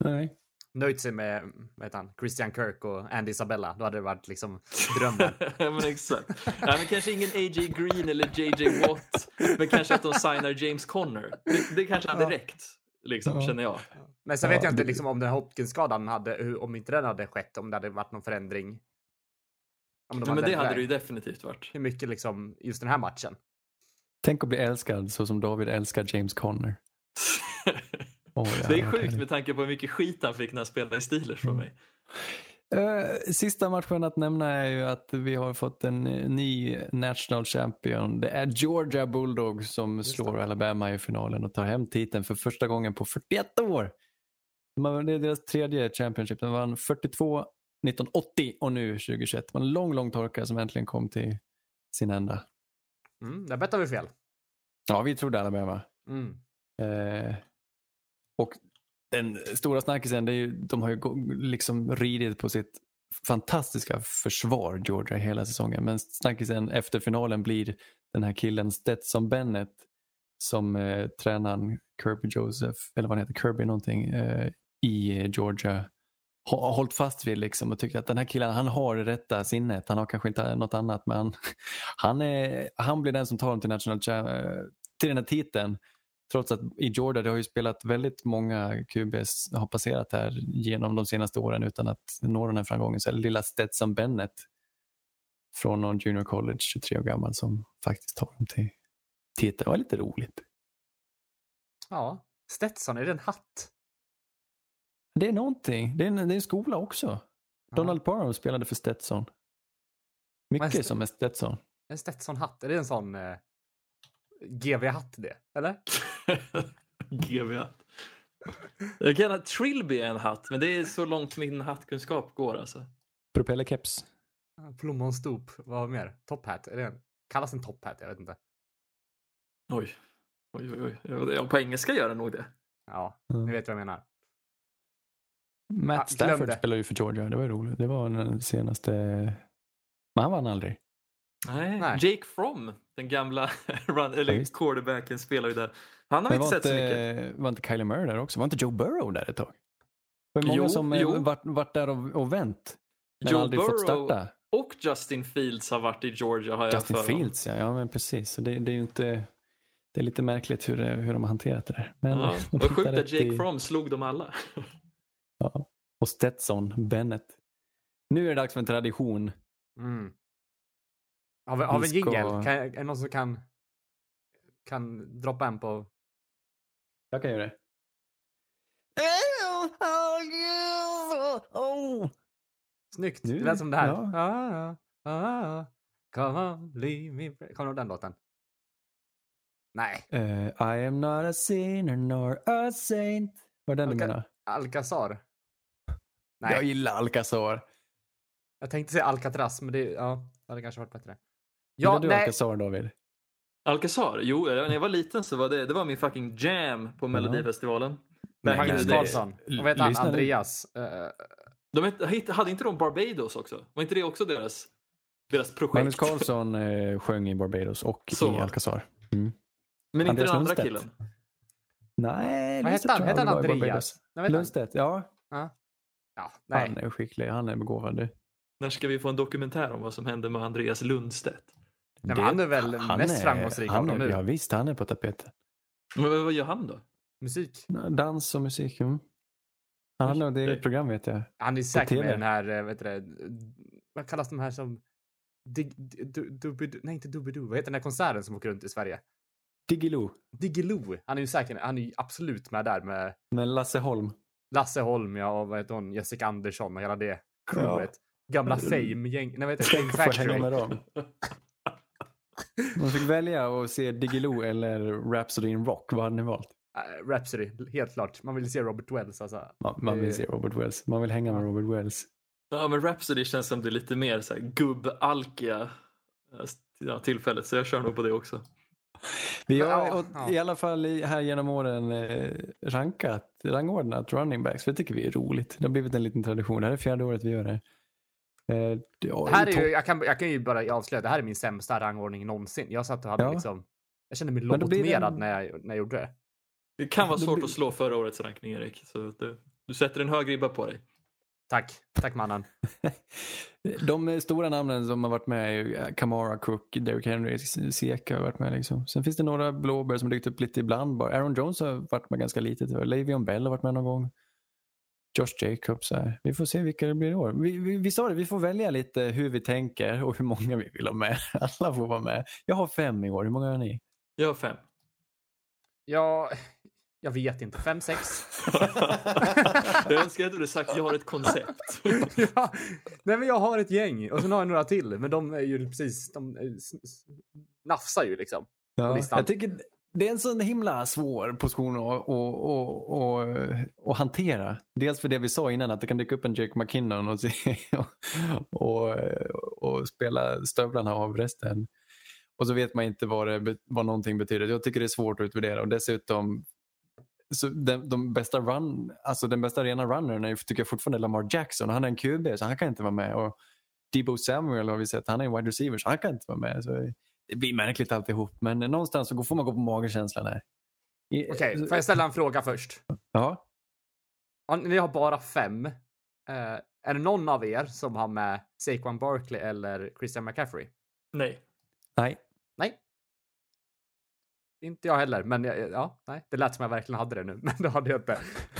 Nej. Nöjt sig med, vad han, Christian Kirk och Andy Isabella. Då hade det varit liksom drömmen. ja, men exakt. Nej, men kanske ingen A.J. Green eller J.J. Watt. Men kanske att de signar James Conner. Det, det kanske hade Ja. räckt. Liksom, Ja. känner jag. Men sen Ja, vet jag inte det- liksom, om den här Hopkins-skadan hade, om inte den hade skett, om det hade varit någon förändring. Om de Ja, men det hade det ju definitivt varit. Hur mycket liksom, just den här matchen. Tänk att bli älskad så som David älskar James Conner. Åh, det är sjukt med tanke på hur mycket skit han fick när han spelade i Steelers från mig. Eh, sista matchen att nämna är ju att vi har fått en eh, ny national champion. Det är Georgia Bulldogs som Just slår det. Alabama i finalen och tar hem titeln för första gången på 41 år. Det är deras tredje championship. De vann 42, 1980 och nu 2021. Det var en lång, lång torka som äntligen kom till sin ända. Mm, där bettade vi fel. Ja, vi trodde Alabama. Mm. Eh, och den stora snackisen, det är ju, de har ju liksom ridit på sitt fantastiska försvar, Georgia, hela säsongen. Men snackisen efter finalen blir den här killen Stetson Bennett som eh, tränaren Kirby Joseph, eller vad han heter, Kirby någonting, eh, i Georgia har hållit fast vid liksom och tycker att den här killen han har det rätta sinnet. Han har kanske inte något annat men han, han, är, han blir den som tar dem till, national, till den här titeln. Trots att i Georgia det har ju spelat väldigt många QBs har passerat här genom de senaste åren utan att nå den här framgången. Så är det lilla Stetson Bennett från någon junior college, 23 år gammal, som faktiskt tar dem till titeln. Det var lite roligt. Ja, Stetson, är det en hatt? Det är någonting. Det är en, det är en skola också. Donald Parham spelade för Stetson. Mycket som är Stetson. En Stetson-hatt, är det en sån eh, GV-hatt det? Eller? GV-hatt. Jag kan ha Trilby är en hatt, men det är så långt min hattkunskap går alltså. Propellerkeps. Plommonstop, vad mer? Top hat, är det en, kallas en top hat? Jag vet inte. Oj. Oj, oj, oj. Ja, på engelska gör den nog det. Ja, Mm. ni vet vad jag menar. Matt Ah, Stafford spelar ju för Georgia. Det var ju roligt. Det var den senaste Men han vann aldrig. Nej. Nej. Jake Fromm, den gamla run, eller Ja, quarterbacken, spelar ju där. Han har vi inte sett så mycket. inte, var inte Kylie Murray där också? Var inte Joe Burrow där ett tag? Det var många Jo, som eh, jo. varit, varit där och, och vänt. Men Joe aldrig fått Burrow starta. och Justin Fields har varit i Georgia har jag Justin för mig. Fields, ja. ja men precis. Så det, det är ju inte... Det är lite märkligt hur, det, hur de har hanterat det där. Men Ja. Vad sjukt att Jake i- Fromm slog dem alla. Ja. Och Stetson Bennett. Nu är det dags för en tradition. Mm. Har vi, en ska- jingel? Kan, är det någon som kan, kan droppa en på... Jag kan göra det. Snyggt! Nu- Det lät som det här. ja. Ah, ah, ah, come on, leave me... Kommer du ihåg den låten? Nej. Eh, I am not a sinner nor a saint. Var det den du Okej. menar? Alcazar? Nej, Jag jag, gillar Alcazar. tänkte säga Alcatraz, men det, ja, det hade kanske varit bättre. Gillar Ja, du nej. Alcazar David? Alcazar? Jo, när jag var liten så var det, det var min fucking jam på Melodifestivalen. In Magnus. Och vad heter han? Andreas? Eh, De hade inte de Barbados också? Var inte det också deras, deras projekt? Magnus Carlsson eh, sjöng i Barbados och Så. i Alcazar. Mm. Men inte Andreas den andra Lundstedt. killen? Nej, vad hette han? Hette han Andreas? Lundstedt, ja. Ja. ja, nej. Han är skicklig, han är begåvad. När ska vi få en dokumentär om vad som hände med Andreas Lundstedt? Nej, men han är väl han mest är- framgångsrik av han dem är, nu. Ja, visst, han är på tapeten. Men vad gör han då? Musik. Dans och musik. Mm. Han hade nog det eget program vet jag. Han är säkert med den här, eh, vet du det, vad kallas de här som... Dig, du, du, nej, inte Doobidoo. Vad heter den här konserten som åker runt i Sverige? Diggiloo Diggiloo. Han är ju säkert, han är ju absolut med där med med Lasse Holm. Lasse Holm, ja, och vad heter hon, Jessica Andersson och hela det Ja. crewet. Gamla Fame-gäng, nej vad heter det? Fame Får hänga Factory. med dem. Man fick välja att se Diggiloo eller Rhapsody in Rock. Vad hade ni valt? Uh, Rhapsody, helt klart. Man vill se Robert Wells alltså. Man, man vill se Robert Wells. Man vill hänga med ja. Robert Wells. Ja, men Rhapsody känns som det är lite mer så här gubbalkiga eh, ja, tillfället, så jag kör nog på det också. Vi har Ja, ja. i alla fall här genom åren eh, rankat, rangordnat running backs. Det tycker vi är roligt. Det har blivit en liten tradition. Det här är fjärde året vi gör det. Eh, Det här är ju, jag, kan, jag kan ju bara avslöja, det här är min sämsta rangordning någonsin. Jag satt och hade Ja. liksom, jag kände mig lobotomerad en- när, jag, när jag gjorde det. Det kan vara svårt blir- att slå förra årets rankning, Erik. Så du, du sätter en hög ribba på dig. Tack, tack mannen. De stora namnen som har varit med är Kamara, Cook, Derrick Henry, Seka har varit med. Liksom. Sen finns det några blåbär som dykt upp lite ibland. Bara. Aaron Jones har varit med ganska lite. Le'Veon Bell har varit med någon gång. Josh Jacobs. Här. Vi får se vilka det blir i år. Vi, vi, vi sa det, vi får välja lite hur vi tänker och hur många vi vill ha med. Alla får vara med. Jag har fem i år. Hur många har ni? Jag har fem. Jag, jag vet inte, fem, sex? jag önskar att du hade sagt jag har ett koncept. ja, nej men jag har ett gäng och sen har jag några till, men de är ju precis, de nafsar ju liksom. Ja, jag tycker det är en sån himla svår position att, att, att, att, att hantera. Dels för det vi sa innan, att det kan dyka upp en Jake McKinnon och, se, och, och, och spela stövlarna av resten. Och så vet man inte vad, det, vad någonting betyder. Jag tycker det är svårt att utvärdera och dessutom så den, de bästa run, alltså den bästa rena runnern är, tycker jag fortfarande Lamar Jackson. Han är en QB så han kan inte vara med. Och Debo Samuel har vi sett, han är en wide receiver så han kan inte vara med. Så det blir märkligt alltihop men någonstans så får man gå på magkänslan här. Okej, får jag ställa en fråga först? Ja. Ni har bara fem. Eh, är det någon av er som har med Saquon Barkley eller Christian McCaffrey? Nej. Nej. Nej. Inte jag heller, men jag, ja, nej, det lät som jag verkligen hade det nu, men det hade jag inte.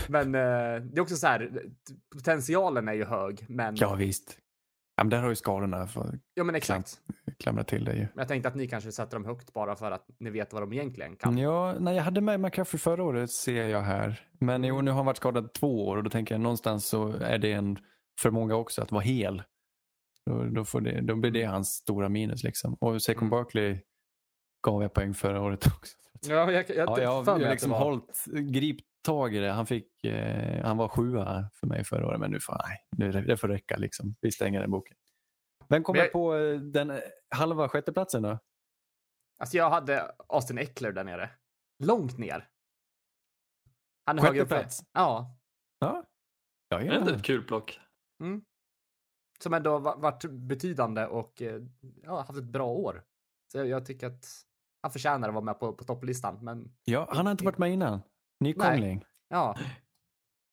Men eh, det är också så här, potentialen är ju hög, men Ja visst. Ja, men där har ju skadorna fått ja, men exakt. klamra till. Men jag tänkte att ni kanske sätter dem högt bara för att ni vet vad de egentligen kan. Ja, nej, jag hade med McCaffrey förra året ser jag här. Men jo, nu har han varit skadad två år och då tänker jag någonstans så är det en för många också att vara hel. Då, då, får det, då blir det hans stora minus liksom. Och Saquon Mm. Barkley gav jag poäng förra året också. Ja, jag, jag, Ja, jag har liksom hållit grip tag i det. Han, fick, eh, han var sjua för mig förra året men nu får, nej, nu, det får räcka liksom. Vi stänger den boken. Vem kommer jag- på eh, den eh, halva sjätteplatsen då? Alltså jag hade Austin Eckler där nere. Långt ner. Han är högre upp. Ja. Ja, jag Det är den. ett kul plock. Mm. som ändå va- varit betydande och eh, ja, haft ett bra år. Så jag, jag tycker att han förtjänar att vara med på, på topplistan. Men Ja, han har inte varit med innan. Nykomling. ja,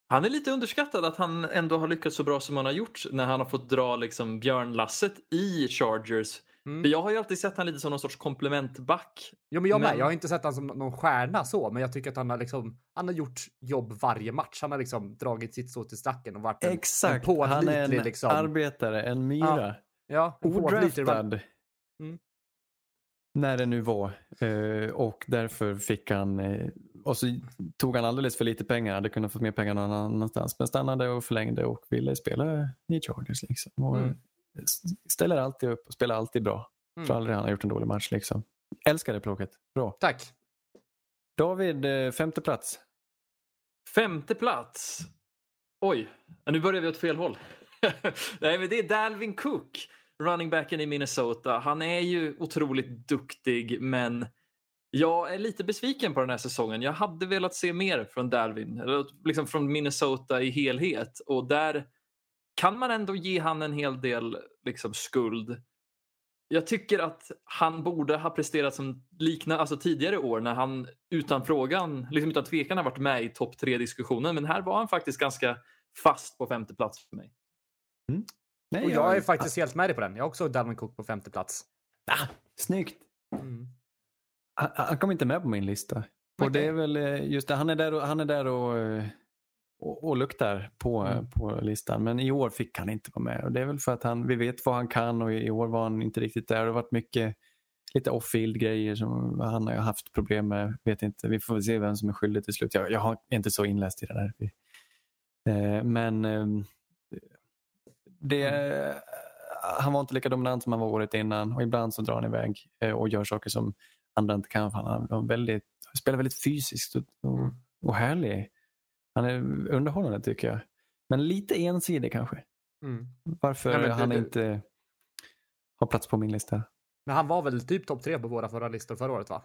Han är lite underskattad att han ändå har lyckats så bra som han har gjort när han har fått dra liksom björnlasset i Chargers. Mm. För jag har ju alltid sett han lite som någon sorts komplementback. Jo, men jag med. Men- Jag har inte sett honom som någon stjärna så, men jag tycker att han har liksom. Han har gjort jobb varje match. Han har liksom dragit sitt så till stacken och varit en, Exakt. en Han är pålitlig en liksom. arbetare, en myra. ja, pålitlig- Odraftad. Mm. När det nu var. Eh, och därför fick han, eh, och så tog han alldeles för lite pengar, hade kunnat få mer pengar någon annanstans. Men stannade och förlängde och ville spela i Chargers. Liksom. Och Mm. Ställer alltid upp och spelar alltid bra. Mm. Tror aldrig han har gjort en dålig match. Liksom. Älskar det plåket. Bra. Tack. David, eh, femte plats. Femte plats. Oj, nu börjar vi åt fel håll. Nej, men det är Dalvin Cook, running backen i Minnesota. Han är ju otroligt duktig, men jag är lite besviken på den här säsongen. Jag hade velat se mer från Dalvin, eller liksom från Minnesota i helhet. Och där kan man ändå ge han en hel del liksom, skuld. Jag tycker att han borde ha presterat som liknande, alltså tidigare år när han utan frågan, liksom utan tvekan har varit med i topp tre diskussionen. Men här var han faktiskt ganska fast på femte plats för mig. Nej, Och jag är faktiskt helt med dig på den. Jag har också Dalvin Cook på femte plats. Snyggt. Mm. Han, han kom inte med på min lista. Och Okej. det är väl eh, just det, han är där och, han är där och, eh, och, och luktar på, Mm. på listan. Men i år fick han inte vara med. Och det är väl för att han, vi vet vad han kan och i år var han inte riktigt där. Det har varit mycket lite off-field grejer som han har haft problem med. Vet inte, vi får väl se vem som är skyldig till slut. Jag, jag har inte så inläst i det där. Eh, men ehm, det, han var inte lika dominant som han var året innan och ibland så drar han iväg eh, och gör saker som andra inte kan. Han har väldigt, spelar väldigt fysiskt och, och, Mm. och härlig. Han är underhållande tycker jag. Men lite ensidig kanske. Mm. Varför det- han det- inte har plats på min lista. Men han var väl typ topp tre på våra förra listor förra året va?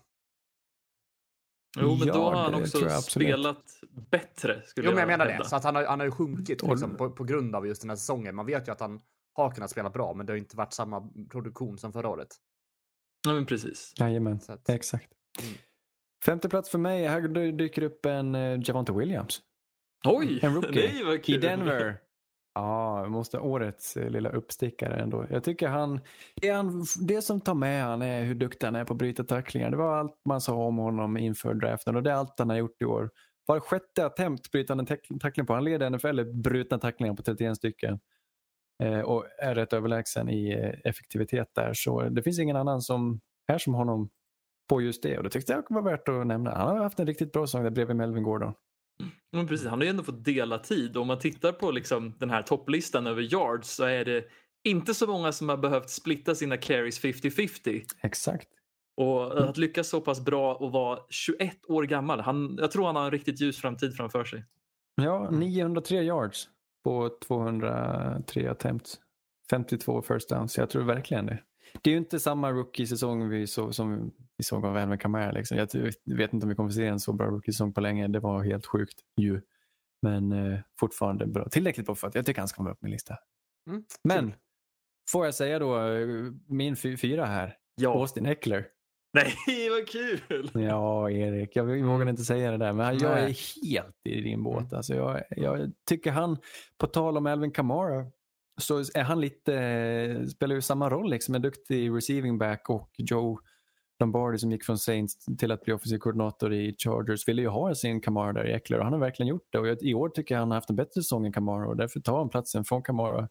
Jo, men Ja, då har han det också spelat bättre. Skulle Jo, men jag menar hävda. det. Så att han har, han har ju sjunkit liksom, på, på grund av just den här säsongen. Man vet ju att han har kunnat spela bra, men det har inte varit samma produktion som förra året. Ja, men precis. Jajamän, Så att, exakt. Mm. Femte plats för mig, här dy- dyker upp en uh, Javante Williams. Oj, En rookie nej vad I kul. Denver. Ja, måste årets eh, lilla uppstickare ändå. Jag tycker han, det, han, det som tar med han är hur duktig han är på att bryta tacklingar. Det var allt man sa om honom inför draften och det är allt han har gjort i år. Var sjätte attempt bryter han en tack- tackling på. Han leder NFL i brutna tacklingar på 31 stycken. Eh, och är rätt överlägsen i eh, effektivitet där. Så det finns ingen annan som är som honom på just det. Och det tyckte jag var värt att nämna. Han har haft en riktigt bra säsong där bredvid Melvin Gordon. Men precis, han har ju ändå fått dela tid. Om man tittar på liksom den här topplistan över yards så är det inte så många som har behövt splitta sina carries 50-50. Exakt. Och att lyckas så pass bra och vara 21 år gammal. Han, jag tror han har en riktigt ljus framtid framför sig. Ja, 903 yards på 203 attempts. 52 first downs. Jag tror verkligen det. Det är ju inte samma rookie-säsong vi så, som vi såg av Alvin Kamara. Liksom. Jag vet inte om vi kommer se en så bra rookie-säsong på länge. Det var helt sjukt ju. Men eh, fortfarande bra. Tillräckligt bra för att jag tycker han ska vara upp på min lista. Mm, Men får jag säga då eh, min fy- fyra här. Ja. Austin Eckler. Nej, vad kul! Ja, Erik, jag vågar inte säga det där, men jag är helt i din båt. Mm. Alltså jag, jag tycker han, på tal om Alvin Kamara, så är han lite, spelar ju samma roll, liksom, en duktig receiving back och Joe Lombardi som gick från Saints till att bli offensiv koordinator i Chargers ville ju ha sin Kamara där i Eckler och han har verkligen gjort det. Och jag, I år tycker jag han har haft en bättre säsong än Kamara och därför tar han platsen från Kamara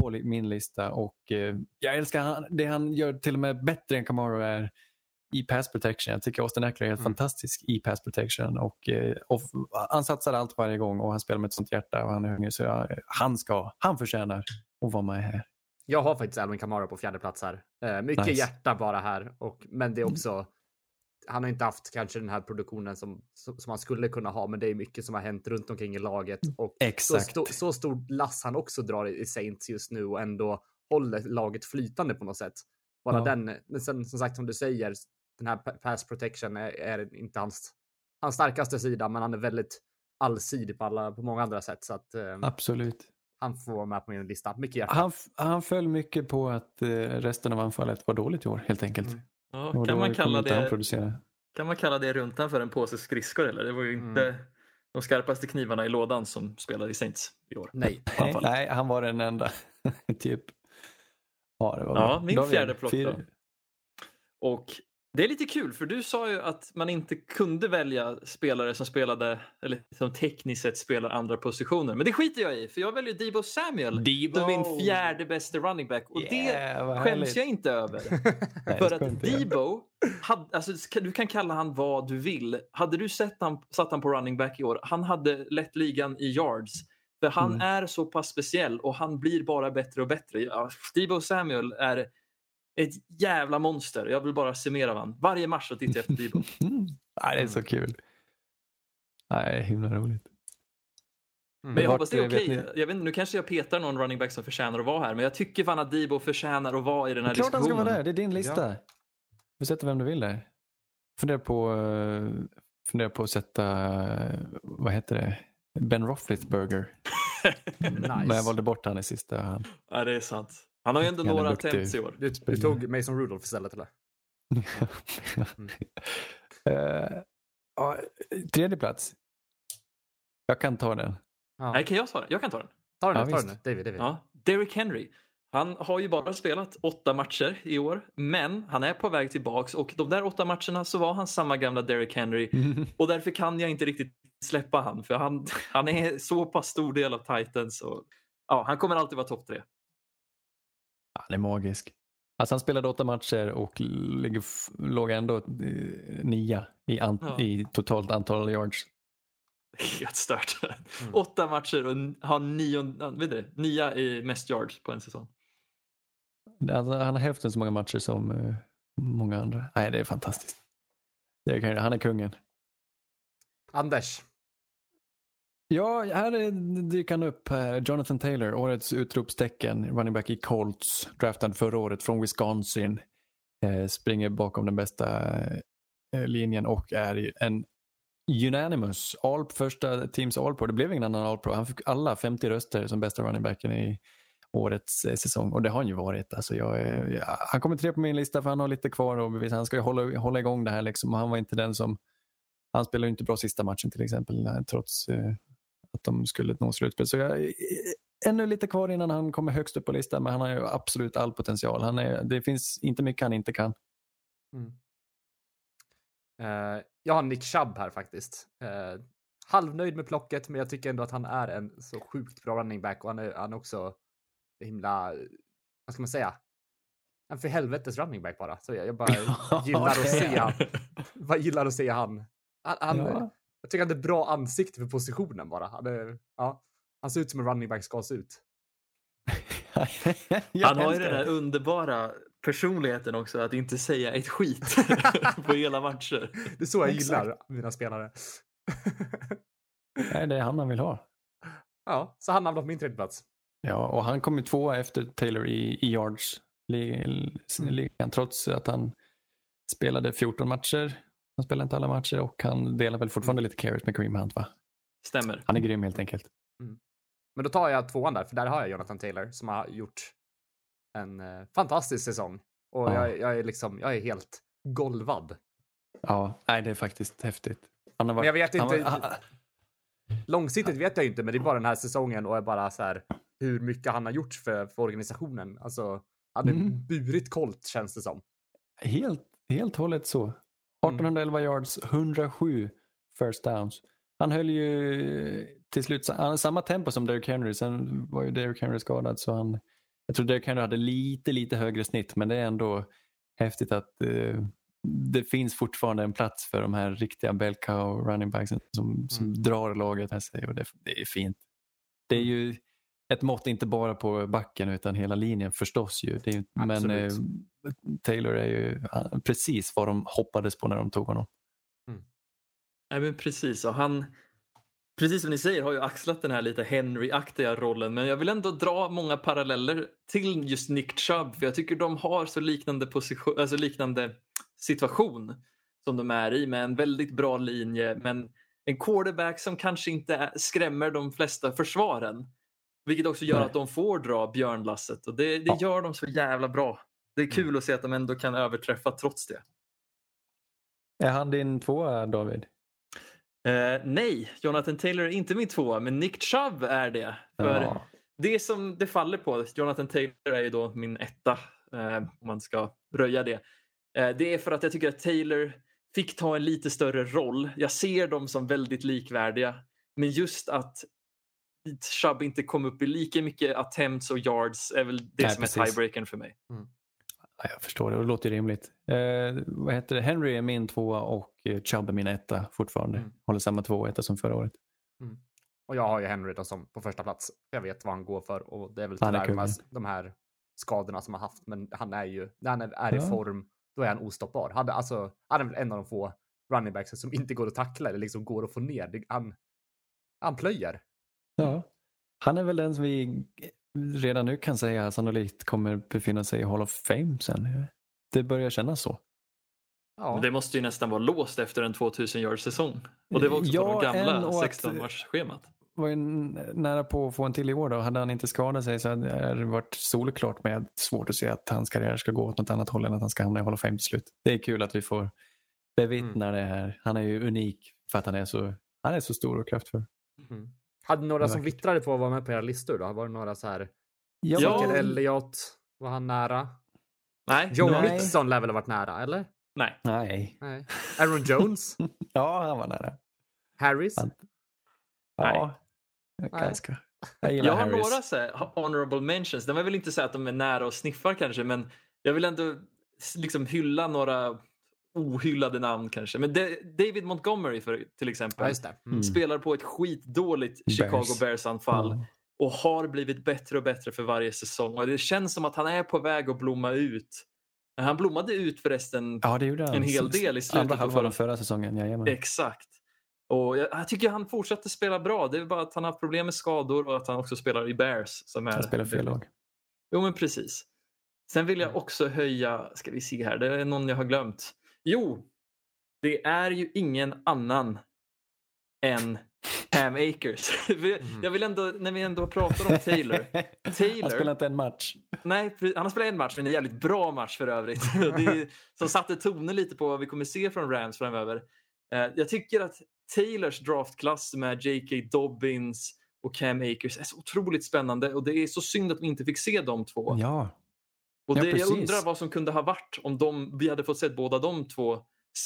på min lista. Och eh, Jag älskar han, det han gör till och med bättre än Kamara är i pass protection. Jag tycker Austin Eckler är helt Mm. fantastisk i pass protection. Och, eh, och, han satsar allt varje gång och han spelar med ett sånt hjärta och han är hungrig. Så jag, han ska, han förtjänar att vara med här. Jag har faktiskt Alvin Kamara på fjärde plats här. Eh, mycket Nice. hjärta bara här. Och, men det är också... Han har inte haft kanske den här produktionen som, som han skulle kunna ha, men det är mycket som har hänt runt omkring i laget. Och så, Exakt. sto, så stor lass han också drar i i Saints just nu och ändå håller laget flytande på något sätt. Bara Ja. den, men sen som sagt som du säger, den här pa- pass protection är, är inte hans, hans starkaste sida, men han är väldigt allsidig på, alla, på många andra sätt. Så att, eh, Absolut. han får vara med på min lista. Mycket. Han, han föll mycket på att eh, resten av anfallet var dåligt i år helt enkelt. Mm. Ja, kan, man kalla det, kan man kalla det runtan för en påse skridskor eller? Det var ju inte de skarpaste knivarna i lådan som spelade i Saints i år. Nej. Nej, nej, han var den enda. typ. Ja, det var Ja, bra. min fjärde plock då. Och det är lite kul för du sa ju att man inte kunde välja spelare som spelade, eller som tekniskt sett spelar andra positioner. Men det skiter jag i för jag väljer Debo Samuel Debo! som min fjärde bästa running back. Och Yeah, det skäms jag inte över. Nej, För att. Debo, hade, alltså, du kan kalla han vad du vill. Hade du sett han, satt han på running back i år, han hade lett ligan i yards. För han Mm. är så pass speciell och han blir bara bättre och bättre. Ja, Debo Samuel är ett jävla monster. Jag vill bara se mer av han. Varje match så tittar jag efter Debo. Mm. Nej, det är så kul. Nej, himla roligt. Men jag Vart, hoppas det är okej. ni- Jag vet inte, nu kanske jag petar någon running back som förtjänar att vara här. Men jag tycker fan att Debo förtjänar att vara i den här Klart han ska diskussionen. vara där, det är din lista. Du sätter vem du vill där. Fundera på, eh, fundera på att sätta, eh, vad heter det, Ben Roethlisberger. Men jag Nice. valde bort han i sista. Han. Ja, det är sant. Han har ju ändå några duktig. attempts i år. Du, du tog Mason Rudolph istället eller? Eh, ja, tredje plats. Jag kan ta den. Ja. Nej, kan jag ta den? Jag kan ta den. Ta den Ja, ta den. David, David. Ja, Derrick Henry. Han har ju bara spelat åtta matcher i år, men han är på väg tillbaks och de där åtta matcherna så var han samma gamla Derrick Henry och därför kan jag inte riktigt släppa han för han, han är så pass stor del av Titans och ja, han kommer alltid vara topp tre. Han är magisk. Alltså han spelade åtta matcher och låg ändå eh, nia i, an, Ja. i totalt antal yards. Helt stört. Åtta matcher och har nio, vet du, nia i mest yards på en säsong. Alltså, han har hälften så många matcher som eh, många andra. Nej, det är fantastiskt. Det kan, han är kungen. Anders. Ja, här dyker han upp. Jonathan Taylor, årets utropstecken. Running back i Colts. Draftad förra året från Wisconsin. Eh, springer bakom den bästa eh, linjen och är en unanimous all, första teams all pro. Det blev ingen annan all pro. Han fick alla 50 röster som bästa running backen i årets eh, säsong och det har han ju varit. Alltså jag, jag, han kommer tre på min lista för han har lite kvar att bevisa. Han ska ju hålla, hålla igång det här liksom han var inte den som han spelade ju inte bra sista matchen till exempel trots eh, att de skulle nå slutspel. Så jag, eh, ännu lite kvar innan han kommer högst upp på listan men han har ju absolut all potential. Han är, det finns inte mycket han inte kan. Eh, jag har Nick Chubb här faktiskt. Uh, halvnöjd med plocket, men jag tycker ändå att han är en så sjukt bra running back och han är, han är också himla, vad ska man säga? En för helvetes running back bara. Så jag, jag bara gillar att se han. Bara gillar att se han. han, han Ja. Jag tycker han har ett bra ansikte för positionen bara. Han, är, ja, han ser ut som en running back ska se ut. Han har ju den det. underbara personligheten också att inte säga ett skit på hela matcher. Det är så jag Exakt. gillar mina spelare. Nej, det är han han vill ha. ja, så han hamnar på min tredje plats. Ja, och han kom ju tvåa efter Taylor i, i yards li- ligan trots att han spelade 14 matcher. Han spelade inte alla matcher och han delar väl fortfarande lite carries med Kareem Hunt va? Stämmer. Han är grym helt enkelt. Men då tar jag tvåan där, för där har jag Jonathan Taylor som har gjort en eh, fantastisk säsong. Och Ja. jag, jag är liksom, jag är helt golvad. Ja, nej det är faktiskt häftigt. Han har Men jag vet inte, var- han- långsiktigt vet jag inte, men det är bara den här säsongen och är bara så här hur mycket han har gjort för, för organisationen. Alltså, han har Mm. burit Colt känns det som. Helt, helt hållet så. 1811 yards, 107 first downs. Han höll ju till slut han hade samma tempo som Derrick Henry. Sen var ju Derrick Henry skadad så han, jag tror Derrick Henry hade lite, lite högre snitt men det är ändå häftigt att eh, det finns fortfarande en plats för de här riktiga bell cow running backsen som, som Mm. drar laget här sig och det, det är fint. Det är ju ett mått inte bara på backen utan hela linjen förstås ju. Det är, ju- men eh. Taylor är ju precis vad de hoppades på när de tog honom. Nej, men precis. Och han, precis som ni säger, har ju axlat den här lite Henry-aktiga rollen. Men jag vill ändå dra många paralleller till just Nick Chubb. För jag tycker de har så liknande, position, alltså liknande situation som de är i med en väldigt bra linje. Men en quarterback som kanske inte skrämmer de flesta försvaren. Vilket också gör att de får dra björnlasset och det, det gör de så jävla bra. Det är kul att se att de ändå kan överträffa trots det. Är han din tvåa David? Eh, nej, Jonathan Taylor är inte min tvåa, men Nick Chubb är det. För Ja. Det som det faller på, Jonathan Taylor är ju då min etta, eh, om man ska röja det. Eh, det är för att jag tycker att Taylor fick ta en lite större roll. Jag ser dem som väldigt likvärdiga. Men just att Chubb inte kom upp i lika mycket attempts och yards är väl det Nej, som är precis. tiebreakern för mig. Ja, jag förstår det, det låter ju rimligt. Eh, vad heter det? Henry är min tvåa och eh, Chubb är min etta fortfarande. Mm. Håller samma två och etta som förra året. Och jag har ju Henry då som på första plats. Jag vet vad han går för och det är väl är tyvärr de här, de här skadorna som han haft. Men han är ju, när han är, är i Ja. form, då är han ostoppbar. Han, är- alltså, han är väl en av de få running backs som inte går att tackla eller liksom går att få ner. Han, han plöjer. Ja. Han är väl den som vi redan nu kan säga sannolikt kommer befinna sig i Hall of Fame sen. Det börjar kännas så. Ja. Men Det måste ju nästan vara låst efter en 2000 yards säsong. Och det var också på Ja, de en gamla och att- 16 mars schemat var ju nära på att få en till i år då. Hade han inte skadat sig så hade det varit solklart med svårt att se att hans karriär ska gå åt något annat håll än att han ska hamna i Hall of Fame till slut. Det är kul att vi får bevittna det här. Han är ju unik för att han är så, han är så stor och kraftfull. Mm. Hade ni några som vittrade på att vara med på era listor då? Var det några så här? Ja. Ezekiel Elliott, var han nära? Nej, Joe Nej. Mixon lär väl ha varit nära, eller? nej. Nej. Nej. Aaron Jones? Ja, han var nära. Harris? Han- Nej. Ja, ganska. Jag Jag har Harris. några så här, honorable mentions. Den vill väl inte säga att de är nära och sniffar kanske, men jag vill ändå liksom hylla några ohyllade namn kanske. Men Da- David Montgomery för, till exempel. Mm. Mm. spelar på ett skitdåligt Chicago Bears. Bears-anfall Ja. och har blivit bättre och bättre för varje säsong. Och det känns som att han är på väg att blomma ut. Han blommade ut förresten Ja, det gjorde han. en hel del i slutet av förra förra säsongen, jajamän. Exakt. Och jag, jag tycker han fortsätter spela bra. Det är bara att han har haft problem med skador och att han också spelar i Bears. Som är Han spelar fel lag. Jo, men precis. Sen vill jag också höja, ska vi se här, det är någon jag har glömt. Jo, det är ju ingen annan än Cam Akers. Vi- Jag vill ändå, när vi ändå pratar om Taylor. Han Taylor, spelar inte en match. nej, han har spelat en match, men en jävligt bra match för övrigt. Är, som satte tonen lite på vad vi kommer se från Rams framöver. Eh, Jag tycker att Taylors draftklass med J.K. Dobbins och Cam Akers är så otroligt spännande och det är så synd att vi inte fick se de två. Ja, Och Ja, det, jag undrar vad som kunde ha varit om de, vi hade fått se båda de två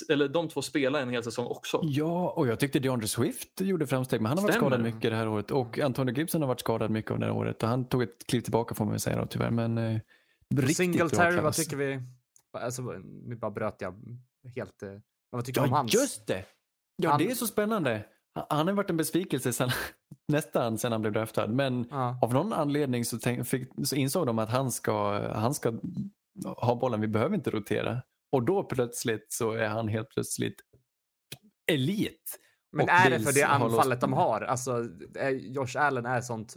eller de två spela en hel säsong också. ja, och jag tyckte DeAndre Swift gjorde framsteg, men han har varit Stämmer. skadad mycket det här året. Och Antonio Gibson har varit skadad mycket av det här året. Och han tog ett kliv tillbaka får man väl säga då, tyvärr. Men eh, riktigt Singletary, bra vad tycker vi? Alltså, nu bara bröt jag helt. eh, Men vad tycker du om Ja, hans? just det! Ja, Han- det är så spännande. Han- har varit en besvikelse sen, nästan sen han blev draftad. Men Ja. av någon anledning så, tänk, fick, så insåg de att han ska, han ska ha bollen, vi behöver inte rotera. Och då plötsligt så är han helt plötsligt elit. Men är det för det anfallet de har? Alltså, Josh Allen är sånt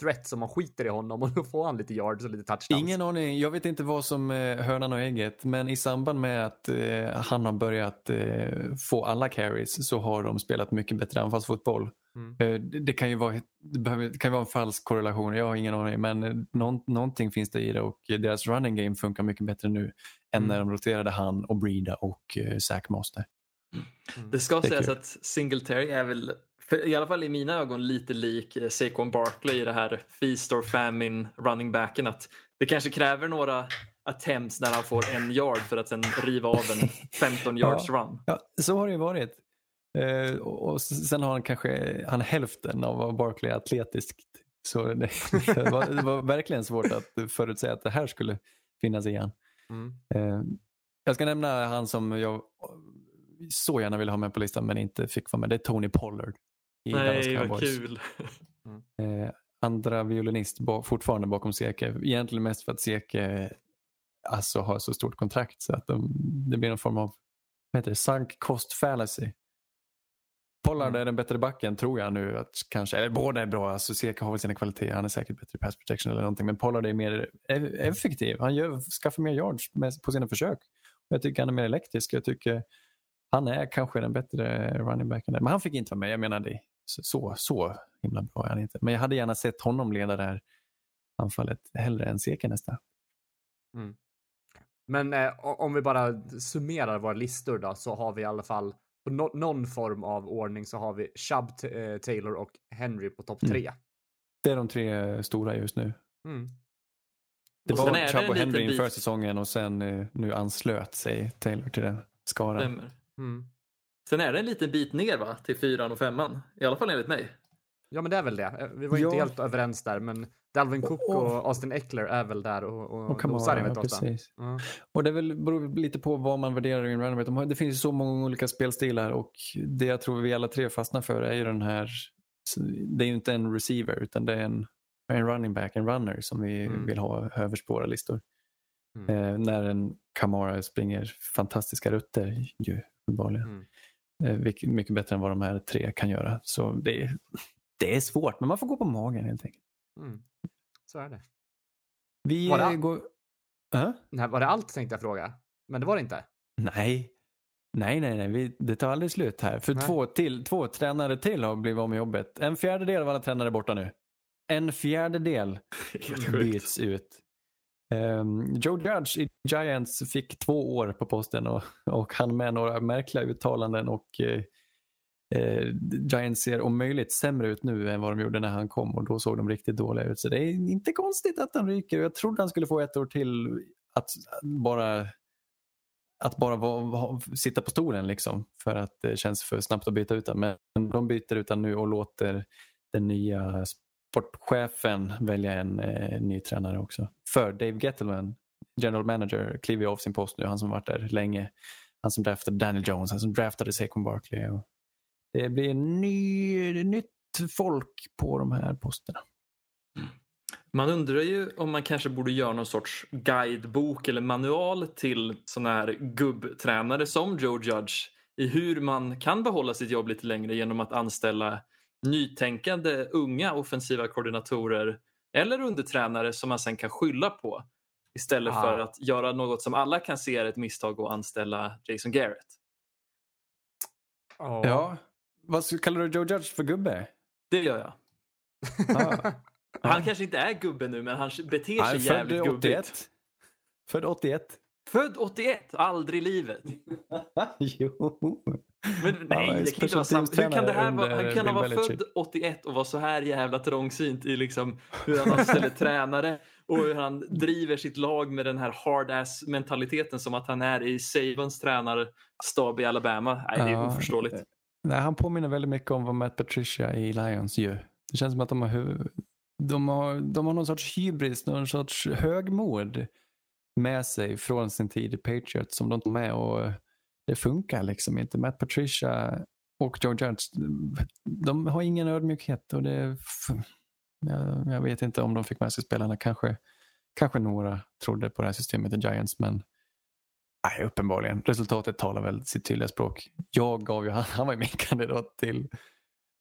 threat som man skiter i honom och då får han lite yards och lite touchdowns. Ingen aning, jag vet inte vad som är hönan och ägget. Men i samband med att eh, han har börjat eh, få alla carries så har de spelat mycket bättre anfallsfotboll. Mm. Eh, det, det kan ju vara, det, kan ju vara en falsk korrelation, jag har ingen aning. Men eh, någon, någonting finns det i det och deras running game funkar mycket bättre nu än Mm. när de roterade han och Brida och eh, Zach Master. Det ska Det sägas kul. att Singletary är väl, för, i alla fall i mina ögon, lite lik eh, Saquon Barkley i det här Feast or Famine running backen. Att det kanske kräver några attempts när han får en yard för att sen riva av en 15 yards run. Ja, så har det ju varit. Eh, och, sen har han kanske han hälften av vad Barkley är atletiskt. Så det, det, var, det var verkligen svårt att förutsäga att det här skulle finnas igen. Mm. Eh, jag ska nämna han som jag så gärna ville ha med på listan men inte fick vara med. Det är Tony Pollard i Dallas Nej, vad Cowboys. kul. Eh, andra violinist ba, fortfarande bakom Seke. Egentligen mest för att Seke alltså, har så stort kontrakt så att de, det blir någon form av vad heter det, sunk cost fallacy. Pollard Mm. är den bättre backen tror jag nu. Att kanske, eller båda är bra. Alltså, Seke har väl sina kvaliteter. Han är säkert bättre i pass protection eller någonting. Men Pollard är mer effektiv. Han gör, skaffar mer yards med, på sina försök. Jag tycker han är mer elektrisk. Jag tycker han är kanske den bättre running backen. där. Men han fick inte vara med. Jag menar det. Så, så, himla bra är han inte. Men jag hade gärna sett honom leda det här anfallet hellre än Seke nästan. Men eh, om vi bara summerar våra listor då så har vi i alla fall på no någon form av ordning så har vi Chubb, eh, Taylor och Henry på topp Mm. tre. Det är de tre stora just nu. Mm. Det Och var Chubb och Henry inför bit- säsongen och sen eh, nu anslöt sig Taylor till den skaran. Mm. Sen är det en liten bit ner va, till fyran och femman. I alla fall enligt mig. Ja, men det är väl det. Eh, Vi var ju inte Ja. helt överens där, men Dalvin Cook Och- och Austin Eckler är väl där och, och, Och nosar Kamara, enligt ja, oss. Ja. Och det är väl, beror lite på vad man värderar i en running Det finns ju så många olika spelstilar och det jag tror vi alla tre fastnar för är ju den här, det är ju inte en receiver utan det är en, en running back, en runner som vi Mm. vill ha överst på våra listor. Mm. Eh, när en Kamara springer fantastiska rutter ju uppenbarligen. Mm. Eh, mycket bättre än vad de här tre kan göra. Så det, är- det är svårt men man får gå på magen helt enkelt. Mm. Så är det. Vi Var det- eh, går... Äh? Nej, var det allt tänkte jag fråga? Men det var det inte. Nej. Nej, nej, nej. Vi, det tar aldrig slut här. För Nej. två, till, två tränare till har blivit av med jobbet. En fjärdedel av alla tränare är borta nu. En fjärdedel byts ut. Um, Joe Judge i Giants fick två år på posten och, och han med några märkliga uttalanden och eh, eh, Giants ser om möjligt sämre ut nu än vad de gjorde när han kom och då såg de riktigt dåliga ut. Så det är inte konstigt att han ryker. Jag trodde han skulle få ett år till att bara att bara vara, sitta på stolen liksom för att det känns för snabbt att byta ut den. Men de byter ut den nu och låter den nya sportchefen välja en eh, ny tränare också. För Dave Gettleman, general manager, kliver ju av sin post nu. Han som varit där länge. Han som draftade Daniel Jones, han som draftade Saquon Barkley. Och det blir ny, nytt folk på de här posterna. Mm. Man undrar ju om man kanske borde göra någon sorts guidebok eller manual till sådana här gubbtränare som Joe Judge i hur man kan behålla sitt jobb lite längre genom att anställa nytänkande unga offensiva koordinatorer eller undertränare som man sen kan skylla på istället Ah. för att göra något som alla kan se är ett misstag och anställa Jason Garrett. Ja. Vad kallar du Joe Judge för gubbe? Det gör jag. Ah. Han kanske inte är gubbe nu men han beter Han sig född jävligt 81. gubbigt. Född 81. Född 81, aldrig i livet. jo. Men nej, är det kan inte vara sant. Hur kan det här vara? Han kan vara Belichick. född 81 och vara så här jävla trångsynt i liksom hur han anställer tränare och hur han driver sitt lag med den här hard ass mentaliteten som att han är i Sabans tränarstab i Alabama. Nej, det är Ja. oförståeligt. Nej, han påminner väldigt mycket om vad Matt Patricia i Lions gör. Det känns som att de har, de har, de har någon sorts hybris, någon sorts högmod med sig från sin tid i Patriots som de tar med och det funkar liksom inte. Matt Patricia och Joe Judge, de har ingen ödmjukhet och det jag, jag vet inte om de fick med sig spelarna. Kanske, kanske några trodde på det här systemet i Giants men Nej, uppenbarligen. Resultatet talar väl sitt tydliga språk. Jag gav ju, han, han var min kandidat till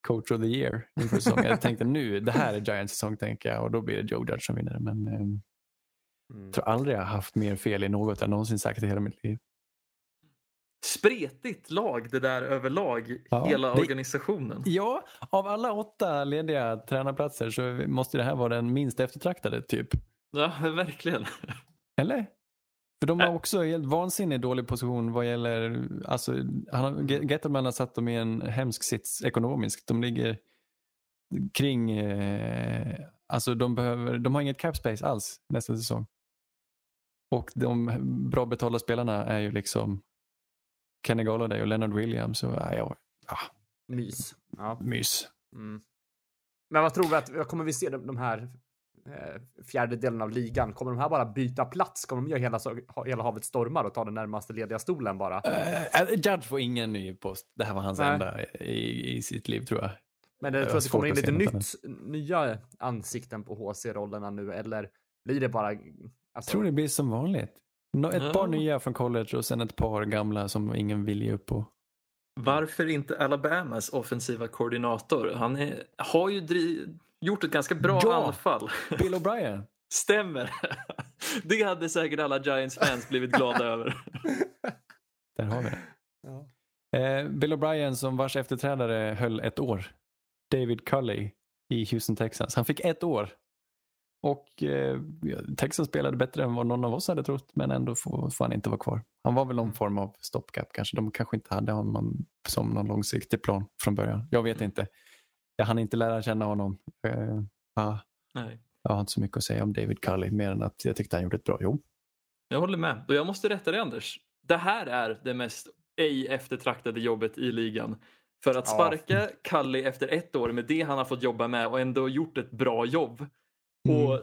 coach of the year inför säsongen. Jag tänkte nu, det här är Giants säsong tänker jag och då blir det Joe Judge som vinner. Men eh, Mm. jag tror aldrig jag har haft mer fel i något jag någonsin sagt i hela mitt liv. Spretigt lag det där överlag, Ja, hela det- organisationen. Ja, av alla åtta lediga tränarplatser så måste det här vara den minst eftertraktade typ. Ja, verkligen. Eller? För de har också helt vansinnigt dålig position vad gäller, alltså, han har, Ge- Gettelman har satt dem i en hemsk sits ekonomiskt. De ligger kring, eh, alltså de behöver, de har inget cap space alls nästa säsong. Och de bra betalda spelarna är ju liksom Kenny Galladay och Leonard Williams och ja, ja, ja, Mys. Ja. mys. Mm. Men vad tror vi att, kommer vi se de, de här eh, fjärdedelen av ligan? Kommer de här bara byta plats? Kommer de göra hela, hela havet stormar och ta den närmaste lediga stolen bara? Uh, Judge får ingen ny post. Det här var hans Nej. enda i, i sitt liv tror jag. Men jag tror att det kommer in lite nytt, nya ansikten på HC-rollerna nu, eller blir det bara... Alltså, Jag tror det blir som vanligt. Nå- Ett Ja. par nya från college och sen ett par gamla som ingen vill ge upp på. Varför inte Alabamas offensiva koordinator? Han är, har ju dri- gjort ett ganska bra Ja. anfall. Bill O'Brien. Stämmer. Det hade säkert alla Giants-fans blivit glada över. Där har vi det. Ja. Eh, Bill O'Brien som vars efterträdare höll ett år. David Culley i Houston Texans. Han fick ett år. Och eh, Texans spelade bättre än vad någon av oss hade trott, men ändå får, får han inte vara kvar. Han var väl någon form av stopgap kanske. De kanske inte hade honom som någon långsiktig plan från början. Jag vet inte. Jag hann inte lära känna honom. Eh, ah, Nej. jag har inte så mycket att säga om David Culley, mer än att jag tyckte han gjorde ett bra jobb. Jag håller med. Och jag måste rätta dig Anders. Det här är det mest ej eftertraktade jobbet i ligan. För att Ja. sparka Kalle efter ett år med det han har fått jobba med och ändå gjort ett bra jobb. Och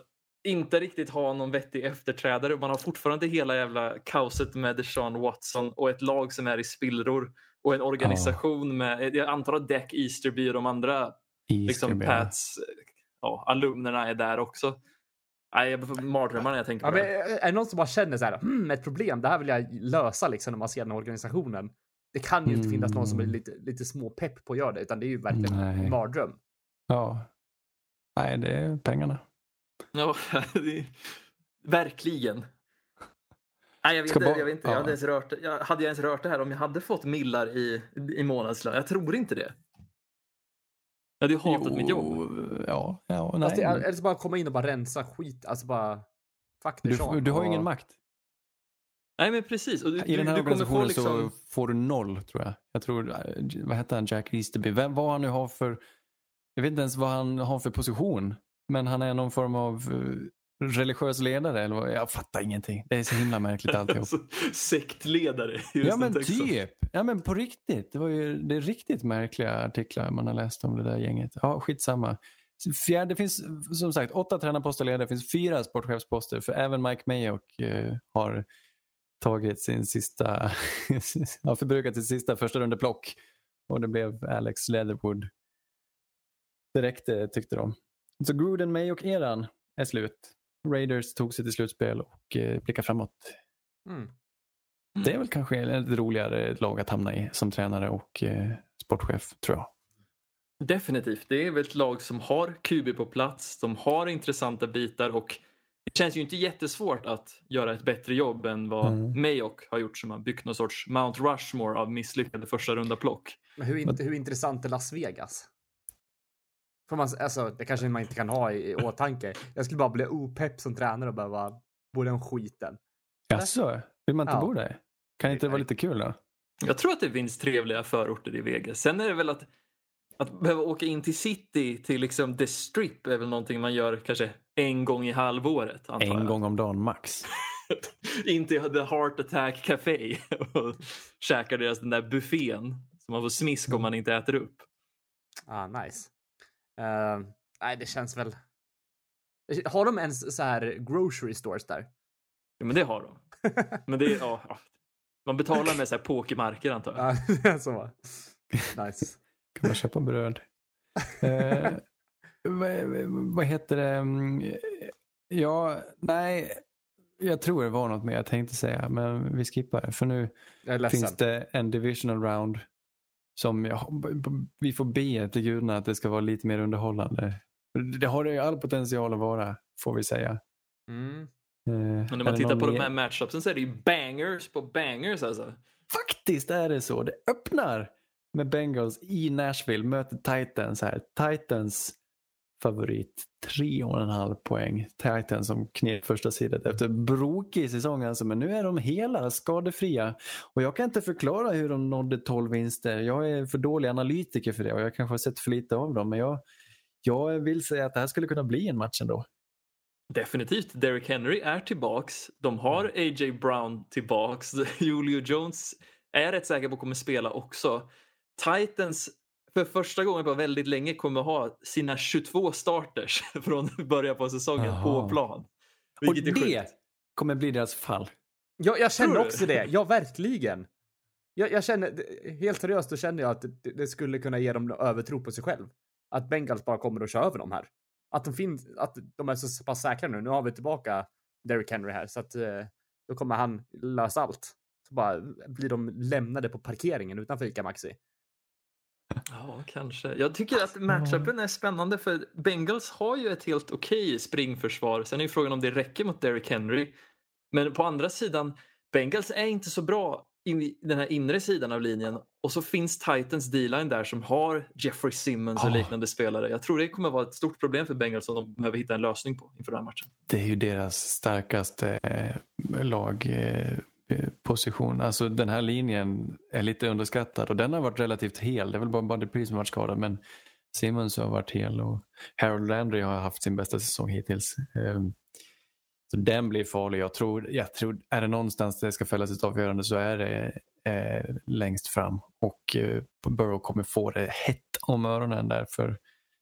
inte riktigt ha någon vettig efterträdare. Man har fortfarande hela jävla kaoset med Deshaun Watson och ett lag som är i spillror. Och en organisation med, jag antar att Deck Easterby och de andra liksom Easterby, ja. Pats ja, alumnerna är där också. Nej, jag får mardrömmar när jag tänker Ja, på men det. är det någon som bara känner så här, hmm, ett problem, det här vill jag lösa liksom när man ser den här organisationen. Det kan ju inte finnas någon som är Mm. lite, lite små pepp på att göra det, utan det är ju verkligen en mardröm. Ja. Nej, det är pengarna. Ja, det, verkligen. Nej, jag vet, inte, bara- jag vet inte. Jag ja. hade, ens rört, jag, hade jag ens rört det här om jag hade fått millar i, i månadslön? Jag tror inte det. Jag hade ju hatat mitt jobb. Jo, Ja, ja nej. Men eller så bara komma in och bara rensa skit, alltså bara fuck du, du har ju ingen makt. Nej, men precis. Och du, I den här organisationen liksom... så får du noll tror jag. Jag tror, eh, vad heter han, Jack Easterby. Vem, vad han nu har för, jag vet inte ens vad han har för position. Men han är någon form av eh, religiös ledare. Eller vad, jag fattar ingenting. Det är så himla märkligt alltihop. Sektledare. ja men typ. Ja men på riktigt. Det, var ju, det är riktigt märkliga artiklar man har läst om det där gänget. Ja, skitsamma. Fjärde, det finns som sagt åtta tränarposter lediga. Det finns fyra sportchefsposter. För även Mike Mayock eh, har tagit sin sista, har förbrukat sitt sista första rundeplock. Och det blev Alex Leatherwood. Det räckte tyckte de. Så Gruden Mayock-eran är slut. Raiders tog sig till slutspel och eh, blickar framåt. Mm. Det är väl kanske ett roligare lag att hamna i som tränare och eh, sportchef tror jag. Definitivt. Det är väl ett lag som har QB på plats. De har intressanta bitar och det känns ju inte jättesvårt att göra ett bättre jobb än vad Mm. Har gjort som har byggt någon sorts Mount Rushmore av misslyckade första runda plock. Men hur, in, hur intressant är Las Vegas? Får man, alltså, det kanske man inte kan ha i, i åtanke. Jag skulle bara bli opepp som tränare och behöva bo den skiten. Jaså, vill man inte Ja. bo där? Kan inte det vara lite kul då? Jag tror att det finns trevliga förorter i Vegas. Sen är det väl att, att behöva åka in till city, till liksom The Strip, är väl någonting man gör kanske en gång i halvåret. Antar En jag. gång om dagen max. in till The Heart Attack Café och käkar deras den där buffén som man får smisk om man inte äter upp. Ah, nice. Eh, nej, det känns väl... Har de ens så här grocery stores där? Ja, men det har de. Men det är, ja, ja. Man betalar med så här pokermarker antar jag. Ja, det är så. Nice. Kan man köpa bröd? eh, vad, vad heter det? Mm, Ja, nej. Jag tror det var något mer jag tänkte säga, men vi skippar det. För nu finns det en divisional round som jag, vi får be till gudarna att det ska vara lite mer underhållande. Det har det ju all potential att vara, får vi säga. Mm. Eh, Men när är man tittar på de mer- här matchupsen så är det ju bangers på bangers alltså. Faktiskt är det så. Det öppnar med Bengals i Nashville, möter Titans här. Titans favorit, tre och en halv poäng. Titans som knep första sidan efter brokig säsong alltså, men nu är de hela skadefria. Och jag kan inte förklara hur de nådde 12 vinster. Jag är för dålig analytiker för det och jag kanske har sett för lite av dem, men jag, jag vill säga att det här skulle kunna bli en match ändå. Definitivt. Derrick Henry är tillbaks. De har A.J. Brown tillbaks. Julio Jones är rätt säker på kommer spela också. Titans för första gången på väldigt länge kommer ha sina 22 starters från början på säsongen Jaha. på plan. Och Vilket är det sjukt. kommer bli deras fall. Jag, jag känner också det. Ja, verkligen. Jag, jag känner, helt seriöst, då känner jag att det, det skulle kunna ge dem övertro på sig själv. Att Bengals bara kommer att köra över dem här. Att de, finns, att de är så pass säkra nu. Nu har vi tillbaka Derrick Henry här, så att eh, då kommer han lösa allt. Så bara blir de lämnade på parkeringen utanför ICA Maxi. Ja, kanske. Jag tycker att matchupen är spännande för Bengals har ju ett helt okej springförsvar. Sen är ju frågan om det räcker mot Derrick Henry. Men på andra sidan, Bengals är inte så bra i den här inre sidan av linjen och så finns Titans D-line där som har Jeffrey Simmons och Ah. liknande spelare. Jag tror det kommer vara ett stort problem för Bengals som de behöver hitta en lösning på inför den här matchen. Det är ju deras starkaste eh, lagposition. Eh, Eh, position. alltså den här linjen är lite underskattad och den har varit relativt hel. Det är väl bara Buddy Priest som har varit skadad men Simmons har varit hel och Harold Landry har haft sin bästa säsong hittills. Ehm, så den blir farlig. Jag tror, jag tror, är det någonstans det ska fällas ett avgörande så är det eh, längst fram och eh, Burrow kommer få det hett om öronen där för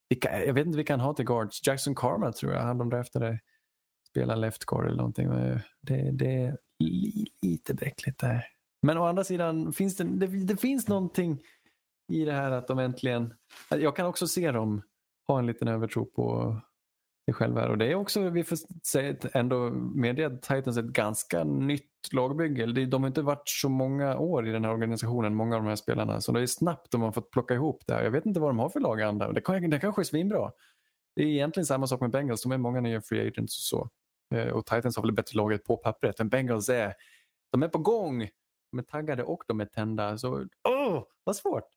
vilka, jag vet inte vilka han har till guards. Jackson Carman tror jag, han de draftade Spelar left guard eller någonting. Eh, det, det lite bräckligt där. Men å andra sidan finns det, det, det finns någonting i det här att de äntligen, jag kan också se dem ha en liten övertro på sig själva. här. Och det är också, vi får säga, ändå medge att Titans är ett ganska nytt lagbygge. De har inte varit så många år i den här organisationen, många av de här spelarna. Så det är snabbt de har fått plocka ihop det här. Jag vet inte vad de har för laganda. Det, kan, det kanske är svinbra. Det är egentligen samma sak med Bengals. De är många nya free agents och så. Eh, Och Titans har väl bättre laget på pappret. Men Bengals är, de är på gång. De är taggade och de är tända. Så, åh, vad svårt.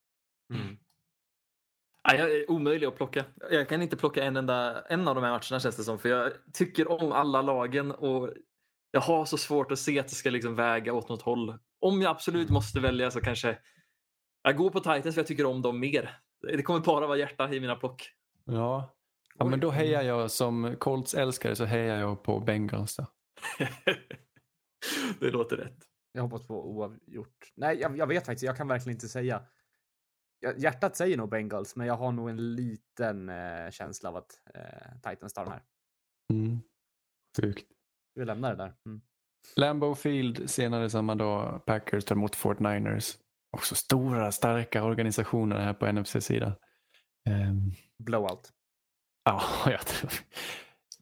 Nej, jag är omöjlig att plocka. Jag kan inte plocka en enda en av de här matcherna känns det som. För jag tycker om alla lagen och jag har så svårt att se att det ska liksom väga åt något håll. Om jag absolut måste välja så kanske jag går på Titans för jag tycker om dem mer. Det kommer bara vara hjärta i mina plock. Ja. Ja, men då hejar jag som Colts älskare så hejar jag på Bengals. Då. det låter rätt. Jag hoppas på oavgjort. Nej, jag, jag vet faktiskt. Jag kan verkligen inte säga. Hjärtat säger nog Bengals, men jag har nog en liten eh, känsla av att eh, Titans tar den här. Mm. Sjukt. Vi lämnar det där. Mm. Lambeau Field senare samma dag. Packers tar emot Fort Niners. Också stora, starka organisationer här på NFC-sidan. Ehm, Blowout. Ja, jag tror.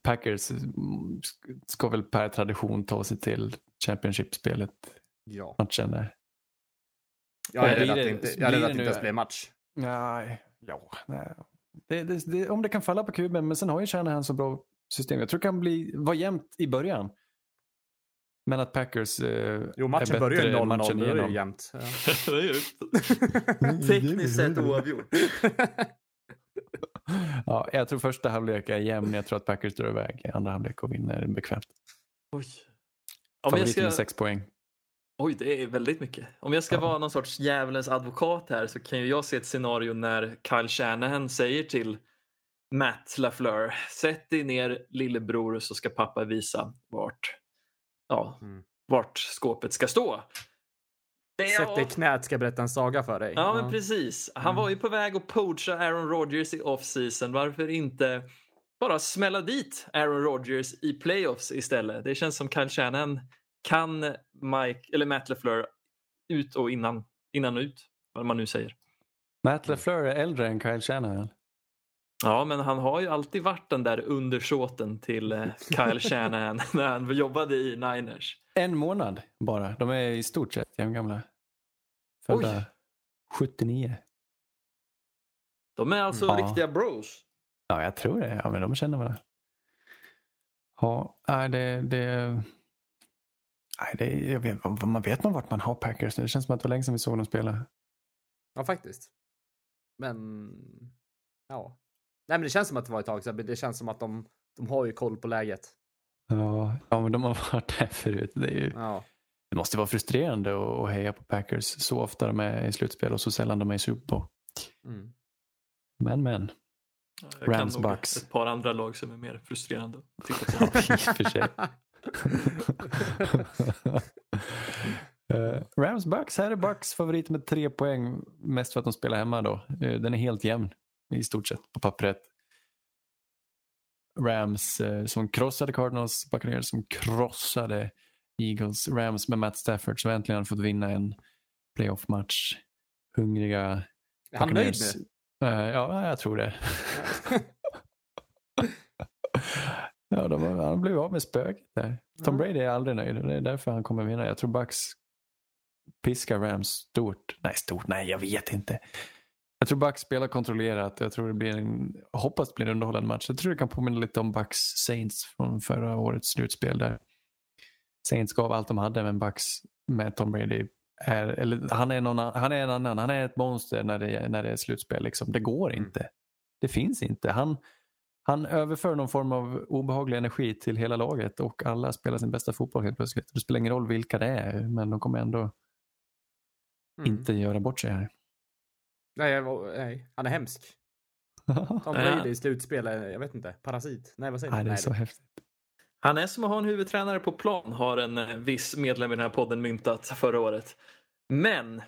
Packers sk- ska väl per tradition ta sig till Championship-spelet, Ja. matchen där. Jag är rädd att det- inte, jag är att det ens blir match. Nej, ja, nej. Det, det, det, om det kan falla på kuben, men sen har ju Shanahan så bra system. Jag tror det kan bli, vara jämnt i början. Men att Packers eh, Jo, är matchen börjar ju bättre 0-0. matchen Då är det igenom. ju jämnt. Ja. det är ju tekniskt sett oavgjort. Ja, jag tror första halvlek är jämn. Jag tror att Packers drar iväg i andra halvlek och vinner bekvämt. Oj. Om jag Favoriten med ska... sex poäng. Oj, det är väldigt mycket. Om jag ska Ja. vara någon sorts djävulens advokat här så kan ju jag se ett scenario när Kyle Shanahan säger till Matt LaFleur, sätt dig ner lillebror så ska pappa visa vart, ja, Mm. vart skåpet ska stå. Sätt dig i knät ska berätta en saga för dig. Ja, men precis. Han Mm. var ju på väg att poacha Aaron Rodgers i off-season. Varför inte bara smälla dit Aaron Rodgers i playoffs istället? Det känns som Kyle Shanahan kan Mike, eller Matt LaFleur ut och innan, innan och ut. Vad man nu säger. Matt LaFleur är äldre än Kyle Shanahan. Ja, men han har ju alltid varit den där undersåten till eh, Kyle Shanahan när han jobbade i Niners. En månad bara. De är i stort sett jämngamla. Födda Oj. 79. De är alltså Ja. riktiga bros. Ja, jag tror det. Ja, men de känner varandra. Ja, nej, det... det... Nej, det jag vet, man vet man vart man har Packers nu. Det känns som att det var länge sedan vi såg dem spela. Ja, faktiskt. Men, ja. Nej, men det känns som att det var ett tag sedan. men Det känns som att de, de har ju koll på läget. Ja, ja, men de har varit där förut. Det, är ju, Ja. det måste vara frustrerande att, att heja på Packers så ofta de är i slutspel och så sällan de är i Super Bowl. Mm. Men, men. Jag Rams, kan Bucks. ett par andra lag som är mer frustrerande. Eh, Rams Bucks, här är Bucks favorit med tre poäng. Mest för att de spelar hemma då. Eh, den är helt jämn i stort sett på pappret. Rams eh, som krossade Cardinals, Buccaneers som krossade Eagles. Rams med Matt Stafford som äntligen fått vinna en playoff-match. Hungriga Är han nöjd nu? Eh, ja, jag tror det. ja, de, han blev av med spöket där. Tom. Brady är aldrig nöjd och det är därför han kommer vinna. Jag tror Bucks piskar Rams stort. Nej, stort. Nej, jag vet inte. Jag tror Bucks spelar kontrollerat. Jag tror det blir en, hoppas det blir en underhållande match. Jag tror det kan påminna lite om Bucks Saints från förra årets slutspel där Saints gav allt de hade men Bucks med Tom Brady är, eller han är, någon, an- han är en annan, han är ett monster när det, är- när det är slutspel. Liksom. Det går Mm. inte. Det finns inte. Han, han överför någon form av obehaglig energi till hela laget och alla spelar sin bästa fotboll helt plötsligt. Det spelar ingen roll vilka det är, men de kommer ändå Mm. inte göra bort sig här. Nej, jag var- nej, han är hemsk. Tom. Brady i slutspel, är- jag vet inte, parasit. Nej, vad säger Nej, du? det är så häftigt. Han är som att ha en huvudtränare på plan, har en eh, viss medlem i den här podden myntat förra året. Men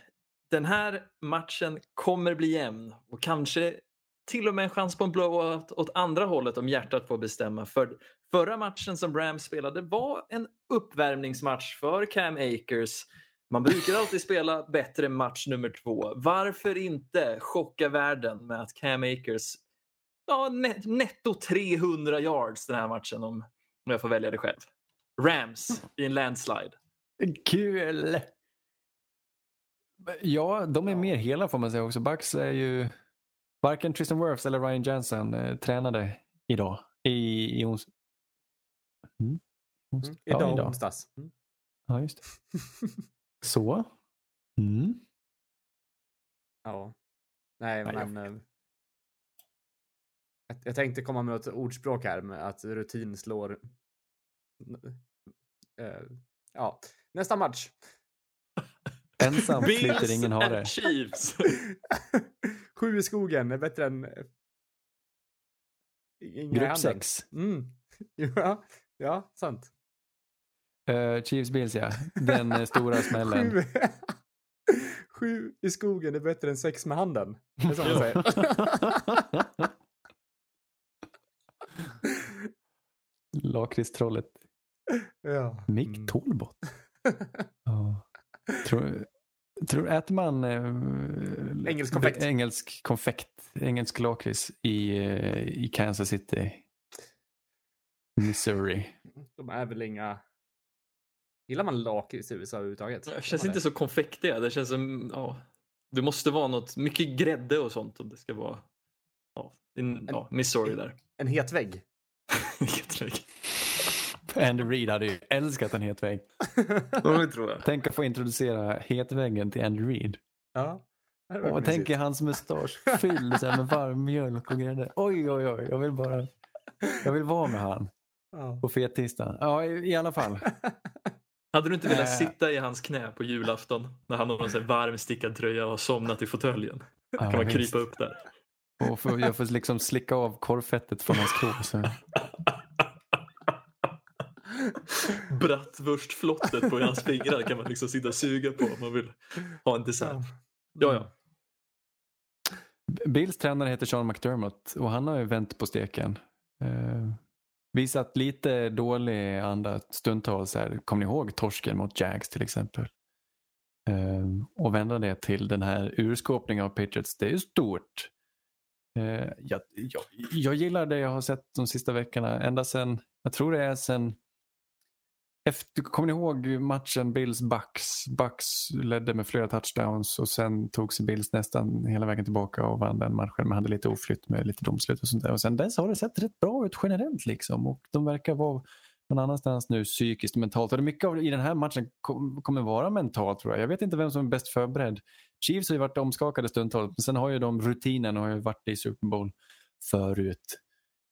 den här matchen kommer bli jämn och kanske till och med en chans på en blowout åt andra hållet om hjärtat får bestämma. För förra matchen som Rams spelade var en uppvärmningsmatch för Cam Akers. Man brukar alltid spela bättre match nummer två. Varför inte chocka världen med att Cam Akers ja, net- netto 300 yards den här matchen om, om jag får välja det själv. Rams i en landslide. Kul! Ja, de är mer hela får man säga också. Bucks är ju varken Tristan Wirfs eller Ryan Jensen eh, tränade idag. I, i ons... mm? ons... Mm. Ja, Idag idag. onsdags. Mm. Ja, just det. Så. Mm. Ja. Nej, Nej, men... eh, Jag, jag tänkte komma med ett ordspråk här med att rutin slår... Eh, ja, nästa match. Ensam sliter ingen hare. Chiefs. Sju i skogen är bättre än... eh, Inga Grupp handen. 6. Mm. Ja, ja, sant. Uh, Chiefs Bills ja. Den eh, stora smällen. Sju, sju i skogen är bättre än sex med handen. Det är så man säger. Lakritstrollet ja. Mick Mm. Tolbot. Ja. Tror, tror, äter man eh, Engelsk konfekt. engelsk konfekt, engelsk lakrits i, eh, i Kansas City? Missouri. De är väl inga... Gillar man lakrits i USA överhuvudtaget? Det känns inte så konfektiga. Det känns som... Ja, det måste vara något, mycket grädde och sånt om det ska vara... Ja, in, ja Missouri där. En het vägg. Jättemycket. Andy Reid hade ju älskat en het vägg. Ja, det tror jag. Tänk att få introducera hetväggen till Andy Reid. ja. Och tänk er hans mustasch fylld så här med varm mjölk och grädde. Oj, oj, oj. Jag vill bara... Jag vill vara med han Ja. på fettisdagen. Ja, i, i alla fall. Hade du inte velat Äh. sitta i hans knä på julafton när han har en varm stickad tröja och har somnat i fåtöljen? Ja, kan man visst. krypa upp där. Och får, jag får liksom slicka av korvfettet från hans krog. Så. Bratwurstflottet på hans fingrar kan man liksom sitta och suga på om man vill ha en dessert. Ja, ja. Bills tränare heter Sean McDermott och han har ju vänt på steken. Eh, visat lite dålig anda stundtals. Här. Kommer ni ihåg torsken mot Jags till exempel? Ehm, och vända det till den här urskåpningen av Patriots, det är ju stort. Ehm, jag, jag, jag gillar det jag har sett de sista veckorna. Ända sen, jag tror det är sen efter, kommer ni ihåg matchen Bills-Bucks? Bucks ledde med flera touchdowns och sen tog sig Bills nästan hela vägen tillbaka och vann den matchen. Man hade lite oflytt med lite domslut och sånt där. Och sen dess har det sett rätt bra ut generellt liksom. Och de verkar vara någon annanstans nu psykiskt och mentalt. Och det mycket av det i den här matchen kom, kommer vara mentalt tror jag. Jag vet inte vem som är bäst förberedd. Chiefs har ju varit omskakade stundtals men sen har ju de rutinen och har ju varit i Super Bowl förut.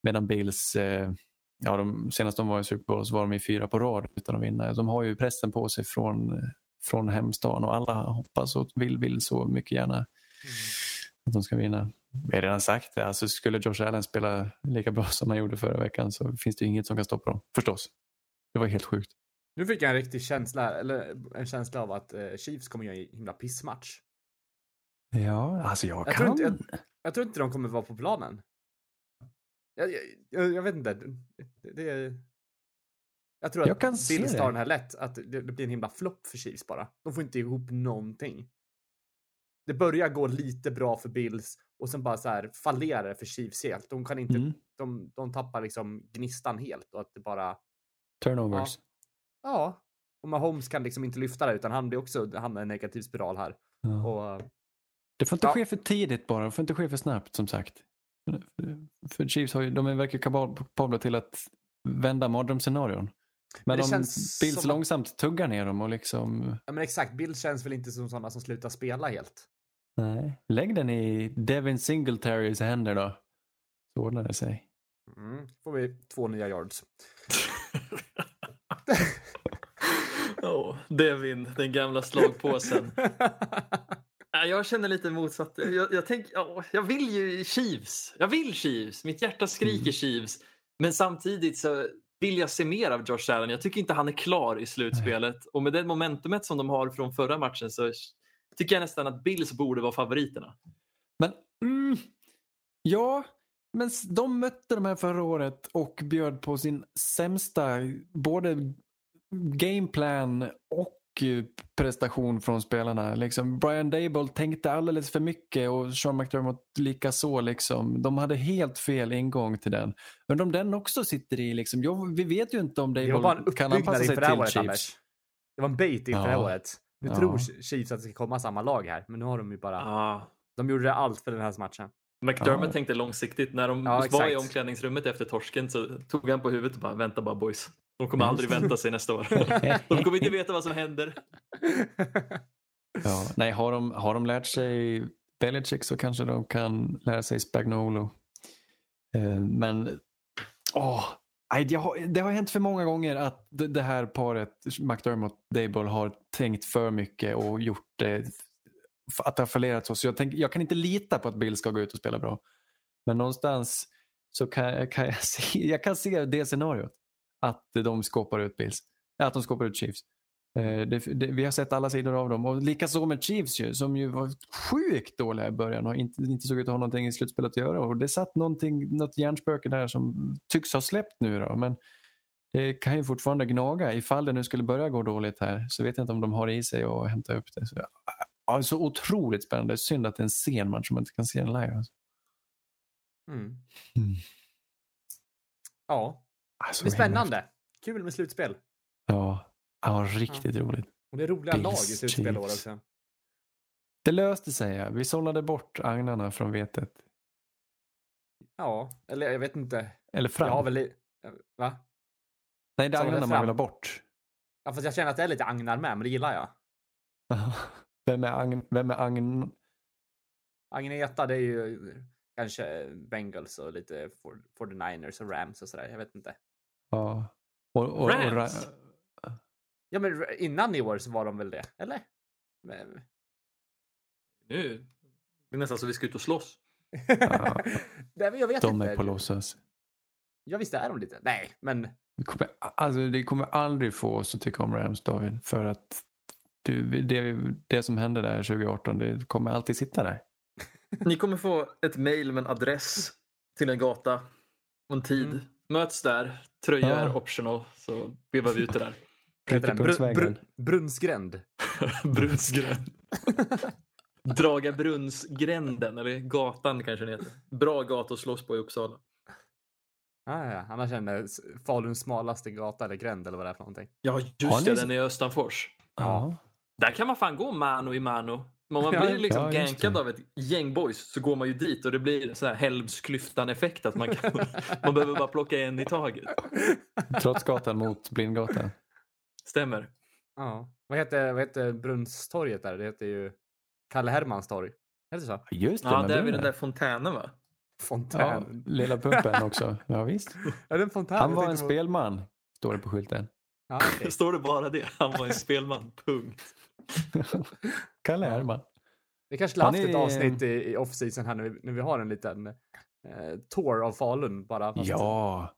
Medan Bills eh, ja, de, senast de var i Super Bowl så var de i fyra på rad utan att vinna. De har ju pressen på sig från, från hemstaden och alla hoppas och vill, vill så mycket gärna att de ska vinna. Vi har redan sagt det, alltså skulle Josh Allen spela lika bra som han gjorde förra veckan så finns det inget som kan stoppa dem. Förstås. Det var helt sjukt. Nu fick jag en riktig känsla, eller en känsla av att eh, Chiefs kommer göra en himla pissmatch. Ja, alltså jag, Jag kan. tror, inte, jag, jag tror inte de kommer vara på planen. Jag, jag, jag, vet inte. Det, det. Jag tror Jag att Bills tar den här lätt. Att det, det blir en himla flopp för Chiefs bara. De får inte ihop någonting. Det börjar gå lite bra för Bills och sen bara så här fallerar det för Chiefs helt. De kan inte, Mm. de, de tappar liksom gnistan helt och att det bara, Turnovers. ja. Och Mahomes kan liksom inte lyfta det utan han blir också, han är en negativ spiral här. Ja. Och Det får inte Ja. ske för tidigt bara, det får inte ske för snabbt som sagt. För Chiefs har ju, de är verkar kapabla till att vända mardrömsscenarion. Men det om känns Bills som långsamt tuggar ner dem och liksom... Ja, men exakt, Bills känns väl inte som sådana som slutar spela helt. Nej. Lägg den i Devin Singletarys händer då. Så ordnar det sig. Mm. får vi två nya yards. Ja, Devin, den gamla slagpåsen. Ja, Jag känner lite motsatt. Jag, jag, tänk, ja, jag vill ju Chiefs. Jag vill Chiefs. Mitt hjärta skriker Mm. Chiefs. Men samtidigt så vill jag se mer av Josh Allen. Jag tycker inte han är klar i slutspelet. Och med det momentumet som de har från förra matchen så tycker jag nästan att Bills borde vara favoriterna. Men mm, ja, men de mötte de här förra året och bjöd på sin sämsta både gameplan och prestation från spelarna. Liksom, Brian Dable tänkte alldeles för mycket och Sean McDermott lika så. Liksom. De hade helt fel ingång till den. Men om den också sitter i, liksom, jo, vi vet ju inte om Dable kan anpassa sig till året, Chiefs. Anders. Det var en bait inför det här Ja. året. Nu Ja. tror Chiefs att det ska komma samma lag här, men nu har de ju bara... Ah. De gjorde allt för den här matchen. McDermott Ja. tänkte långsiktigt. När de Ja, var i omklädningsrummet efter torsken så tog han på huvudet och bara vänta bara boys. De kommer Mm. aldrig vänta sig nästa år. De kommer inte veta vad som händer. Ja, nej, har de, har de lärt sig Belichick så kanske de kan lära sig Spagnolo. Eh, men åh, nej, det, har, hänt för många gånger att det, här paret, McDermott Dable, har tänkt för mycket och gjort det, att det har fallerat så. så jag, tänk, jag kan inte lita på att Bill ska gå ut och spela bra. Men någonstans så kan, kan jag, se, jag kan se det scenariot. Att de skåpar ut Bills. Att de skåpar ut Chiefs. Eh, Det, det, vi har sett alla sidor av dem och likaså med Chiefs ju, som ju var sjukt dåliga i början och inte, inte såg ut att ha någonting i slutspelet att göra. Och det satt någonting, något hjärnspöke där som tycks ha släppt nu då. Men det kan ju fortfarande gnaga. Ifall det nu skulle börja gå dåligt här så vet jag inte om de har i sig att hämta upp det. Så, ja, så otroligt spännande. Synd att det är en sen match som man inte kan se den live. Alltså. Mm. Mm. Ja, Alltså, det blir spännande. Kul med slutspel. Ja, ja riktigt roligt. Och det är roliga lag i slutspel år också. Det löste sig. Ja. Vi sållade bort agnarna från vetet. Ja, eller jag vet inte. Eller fram. Jag har väl... i- Va? Nej, det är agnarna man vill ha bort. Ja, fast jag känner att det är lite agnar med, men det gillar jag. Vem är, agn, vem är agn... Agneta, det är ju kanske Bengals och lite 49ers och Rams och sådär. Jag vet inte. Ja. Och, och, och, Rams? Ra- Ja, men innan i år så var de väl det, eller? Men... Nu det är nästan så vi ska ut och slåss. Nej, men jag vet de inte. är på låtsas. Ja, visst är de lite. Nej, men Det kommer, alltså, det kommer aldrig få oss att tycka om Rams, David. För att du, det, det som hände där 2018, det kommer alltid sitta där. Ni kommer få ett mail med en adress till en gata och en tid. Mm. Möts där. Tröja är Ja. optional så vevar vi ut det där. Knutepunktsvägen. brun, Brunnsgränd. Brunnsgränd. Draga Brunnsgränden, eller gatan kanske den heter. Bra gata att slåss på i Uppsala. Ah, ja, annars är det Faluns smalaste gata eller gränd eller vad det är för någonting. Ja, just ni- det, den är i Östanfors. Ja. Där kan man fan gå mano i mano. Om man Ja, blir liksom ja, gankad av ett gäng boys så går man ju dit och det blir så här Helmsklyftan-effekt att man, kan, man behöver bara plocka en i taget. Trotsgatan mot Blindgatan. Stämmer. Ja. Vad heter, vad heter Brunnstorget där? Det heter ju Kalle Hermans torg. Heter det så? Just det, Ja, men där det vid den där fontänen va? Ja, Fontän. lilla pumpen också. Ja, visst. Är det en fontän? Han var en på- spelman, står det på skylten. Ja, okej. Står det bara det? Han var en spelman, punkt. Kalle Herman. Vi kanske skulle haft ett är- avsnitt i, i off-season här när vi, när vi har en liten eh, tour av Falun bara. Ja,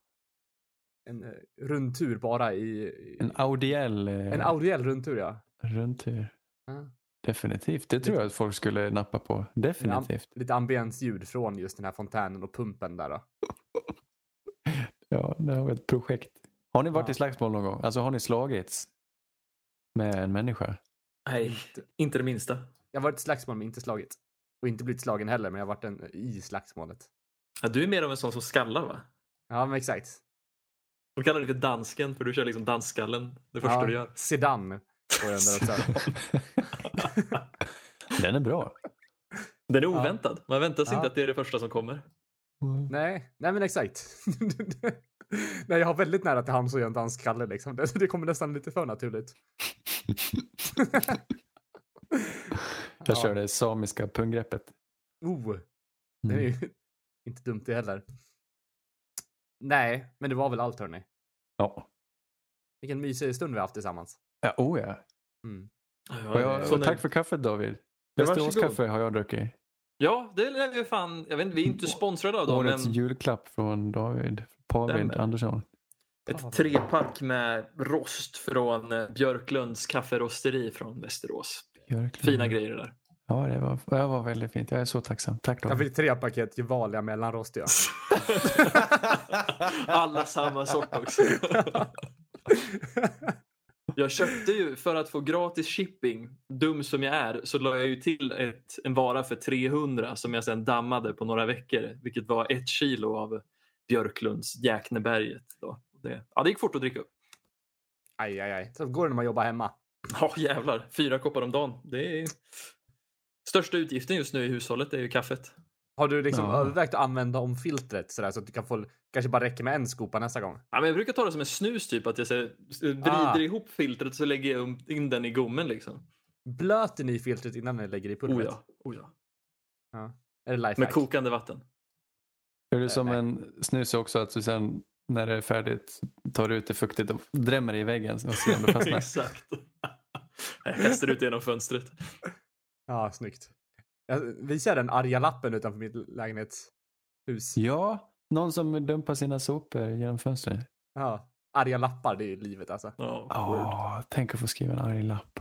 En eh, rundtur bara i... i en audiell eh, en audiell rundtur ja. rundtur. ja. Definitivt. Det tror jag att folk skulle nappa på. Definitivt. Lite ambiensljud från just den här fontänen och pumpen där då. Ja, det har vi ett projekt. Har ni varit Ja. i slagsmål någon gång? Alltså har ni slagits med en människa? Nej, inte det minsta. Jag har varit i slagsmål men inte slagit. Och inte blivit slagen heller, men jag har varit en, i slagsmålet. Ja, du är mer av en sån som skallar va? Ja, men exakt. De kallar dig för dansken för du kör liksom dansskallen det första ja, du gör. Sedan. Den är bra. Den är oväntad. Man väntar sig Ja. inte att det är det första som kommer. Nej, nej men exakt. nej, jag har väldigt nära till och en dansk Kalle liksom. Det, det kommer nästan lite för naturligt. Jag kör det samiska punggreppet. Oh, det är Mm. ju inte dumt det heller. Nej, men det var väl allt hörni. Ja. Vilken mysig stund vi har haft tillsammans. Ja, oh ja. Mm. Och, jag, tack för kaffet David. Ja, varsågod. Västeråskaffe har jag druckit. Ja, det är ju fan, jag vet inte, vi är inte sponsrade av dem, Årets men julklapp från David Pavid. Andersson. ett trepack med rost från eh, Björklunds kafferosteri från Västerås. Björklund. Fina grejer det där. Ja, det var, det var väldigt fint. Jag är så tacksam. Tack Jag David. fick tre paket Gevalia mellanrostiga. Alla samma sort också. Jag köpte ju för att få gratis shipping, dum som jag är, så la jag ju till ett, en vara för 300 som jag sen dammade på några veckor. Vilket var ett kilo av Björklunds Jäkneberget. Då. Det, ja, det gick fort att dricka upp. aj, aj, aj. Så går det när man jobbar hemma. Ja jävlar, fyra koppar om dagen. Det är största utgiften just nu i hushållet är ju kaffet. Har du liksom Ja. övervägt att använda om filtret sådär så att du kan få, kanske bara räcker med en skopa nästa gång? Ja, men jag brukar ta det som en snus typ, att jag så, vrider Ah. ihop filtret så lägger jag in den i gommen liksom. Blöter ni filtret innan ni lägger i Oh pulvret? ja, oh ja. Är det lifehack? Med kokande vatten. Är det som Nej. en snus också att du sen när det är färdigt tar ut det fuktigt och drämmer det i väggen och ser om det fastnar? Exakt. Jag kastar ut genom fönstret. Ja, snyggt. Jag visar den arga lappen utanför mitt lägenhetshus. ja, någon som dumpar sina sopor genom fönstret. Ja. Arga lappar, det är livet alltså. Ja, word. tänk att få skriva en arg lapp.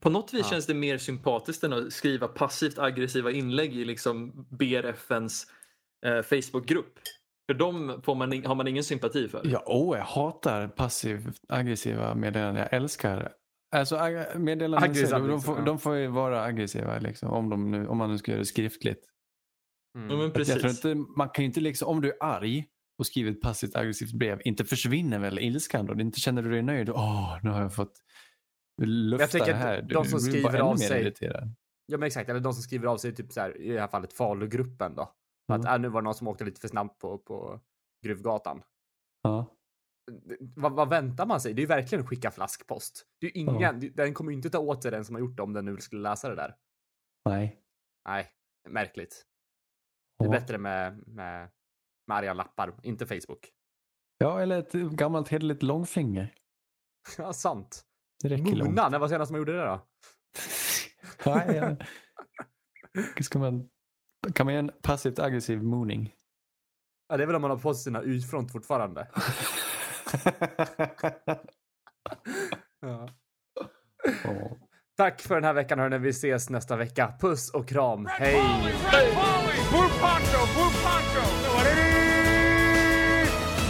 På något vis Ja. känns det mer sympatiskt än att skriva passivt aggressiva inlägg i liksom BRFNs eh, Facebookgrupp. För dem får man, har man ingen sympati för. Ja, åh, jag hatar passivt aggressiva meddelanden. Jag älskar Alltså meddelanden, Aggressiva, de, de, får, de ju vara aggressiva liksom, om, de nu, om man nu ska göra det skriftligt. Mm. Ja, men Att Jag tror precis. inte, man kan ju inte liksom, om du är arg och skriver ett passivt aggressivt brev, inte försvinner väl ilskan då? Inte känner du dig nöjd? Åh, nu har jag fått lufta Jag tänker det att här. de som du blir bara skriver av sig- irriterad. Ja men exakt, eller de som skriver av sig typ så här, i det här fallet Falugruppen då. Mm. Att äh, nu var det någon som åkte lite för snabbt på, på Gruvgatan. Ja. Vad, vad väntar man sig? Det är ju verkligen skicka flaskpost. Det är ingen, Ja. den kommer ju inte ta åt sig den som har gjort det om den nu skulle läsa det där. Nej. Nej, märkligt. Det är Ja. bättre med, med, med arga lappar, inte Facebook. ja, eller ett gammalt hederligt långfinger. Ja, sant. Det räcker långt. Mona, när var senast man gjorde det då? Nej, ja. Ska man, kan man göra en passivt aggressiv mooning? Ja, det är väl om man har på sig sina utfront fortfarande. Ja. Tack för den här veckan hörni. Vi ses nästa vecka. Puss och kram. Hej! Red Polly! Blue poncho! Blue poncho!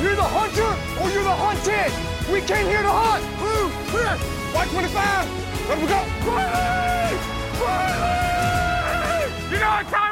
You're the hunter or you're the hunted! We came here to hunt! Blue, clear! White 25! Let we go! Riley! Riley! You know time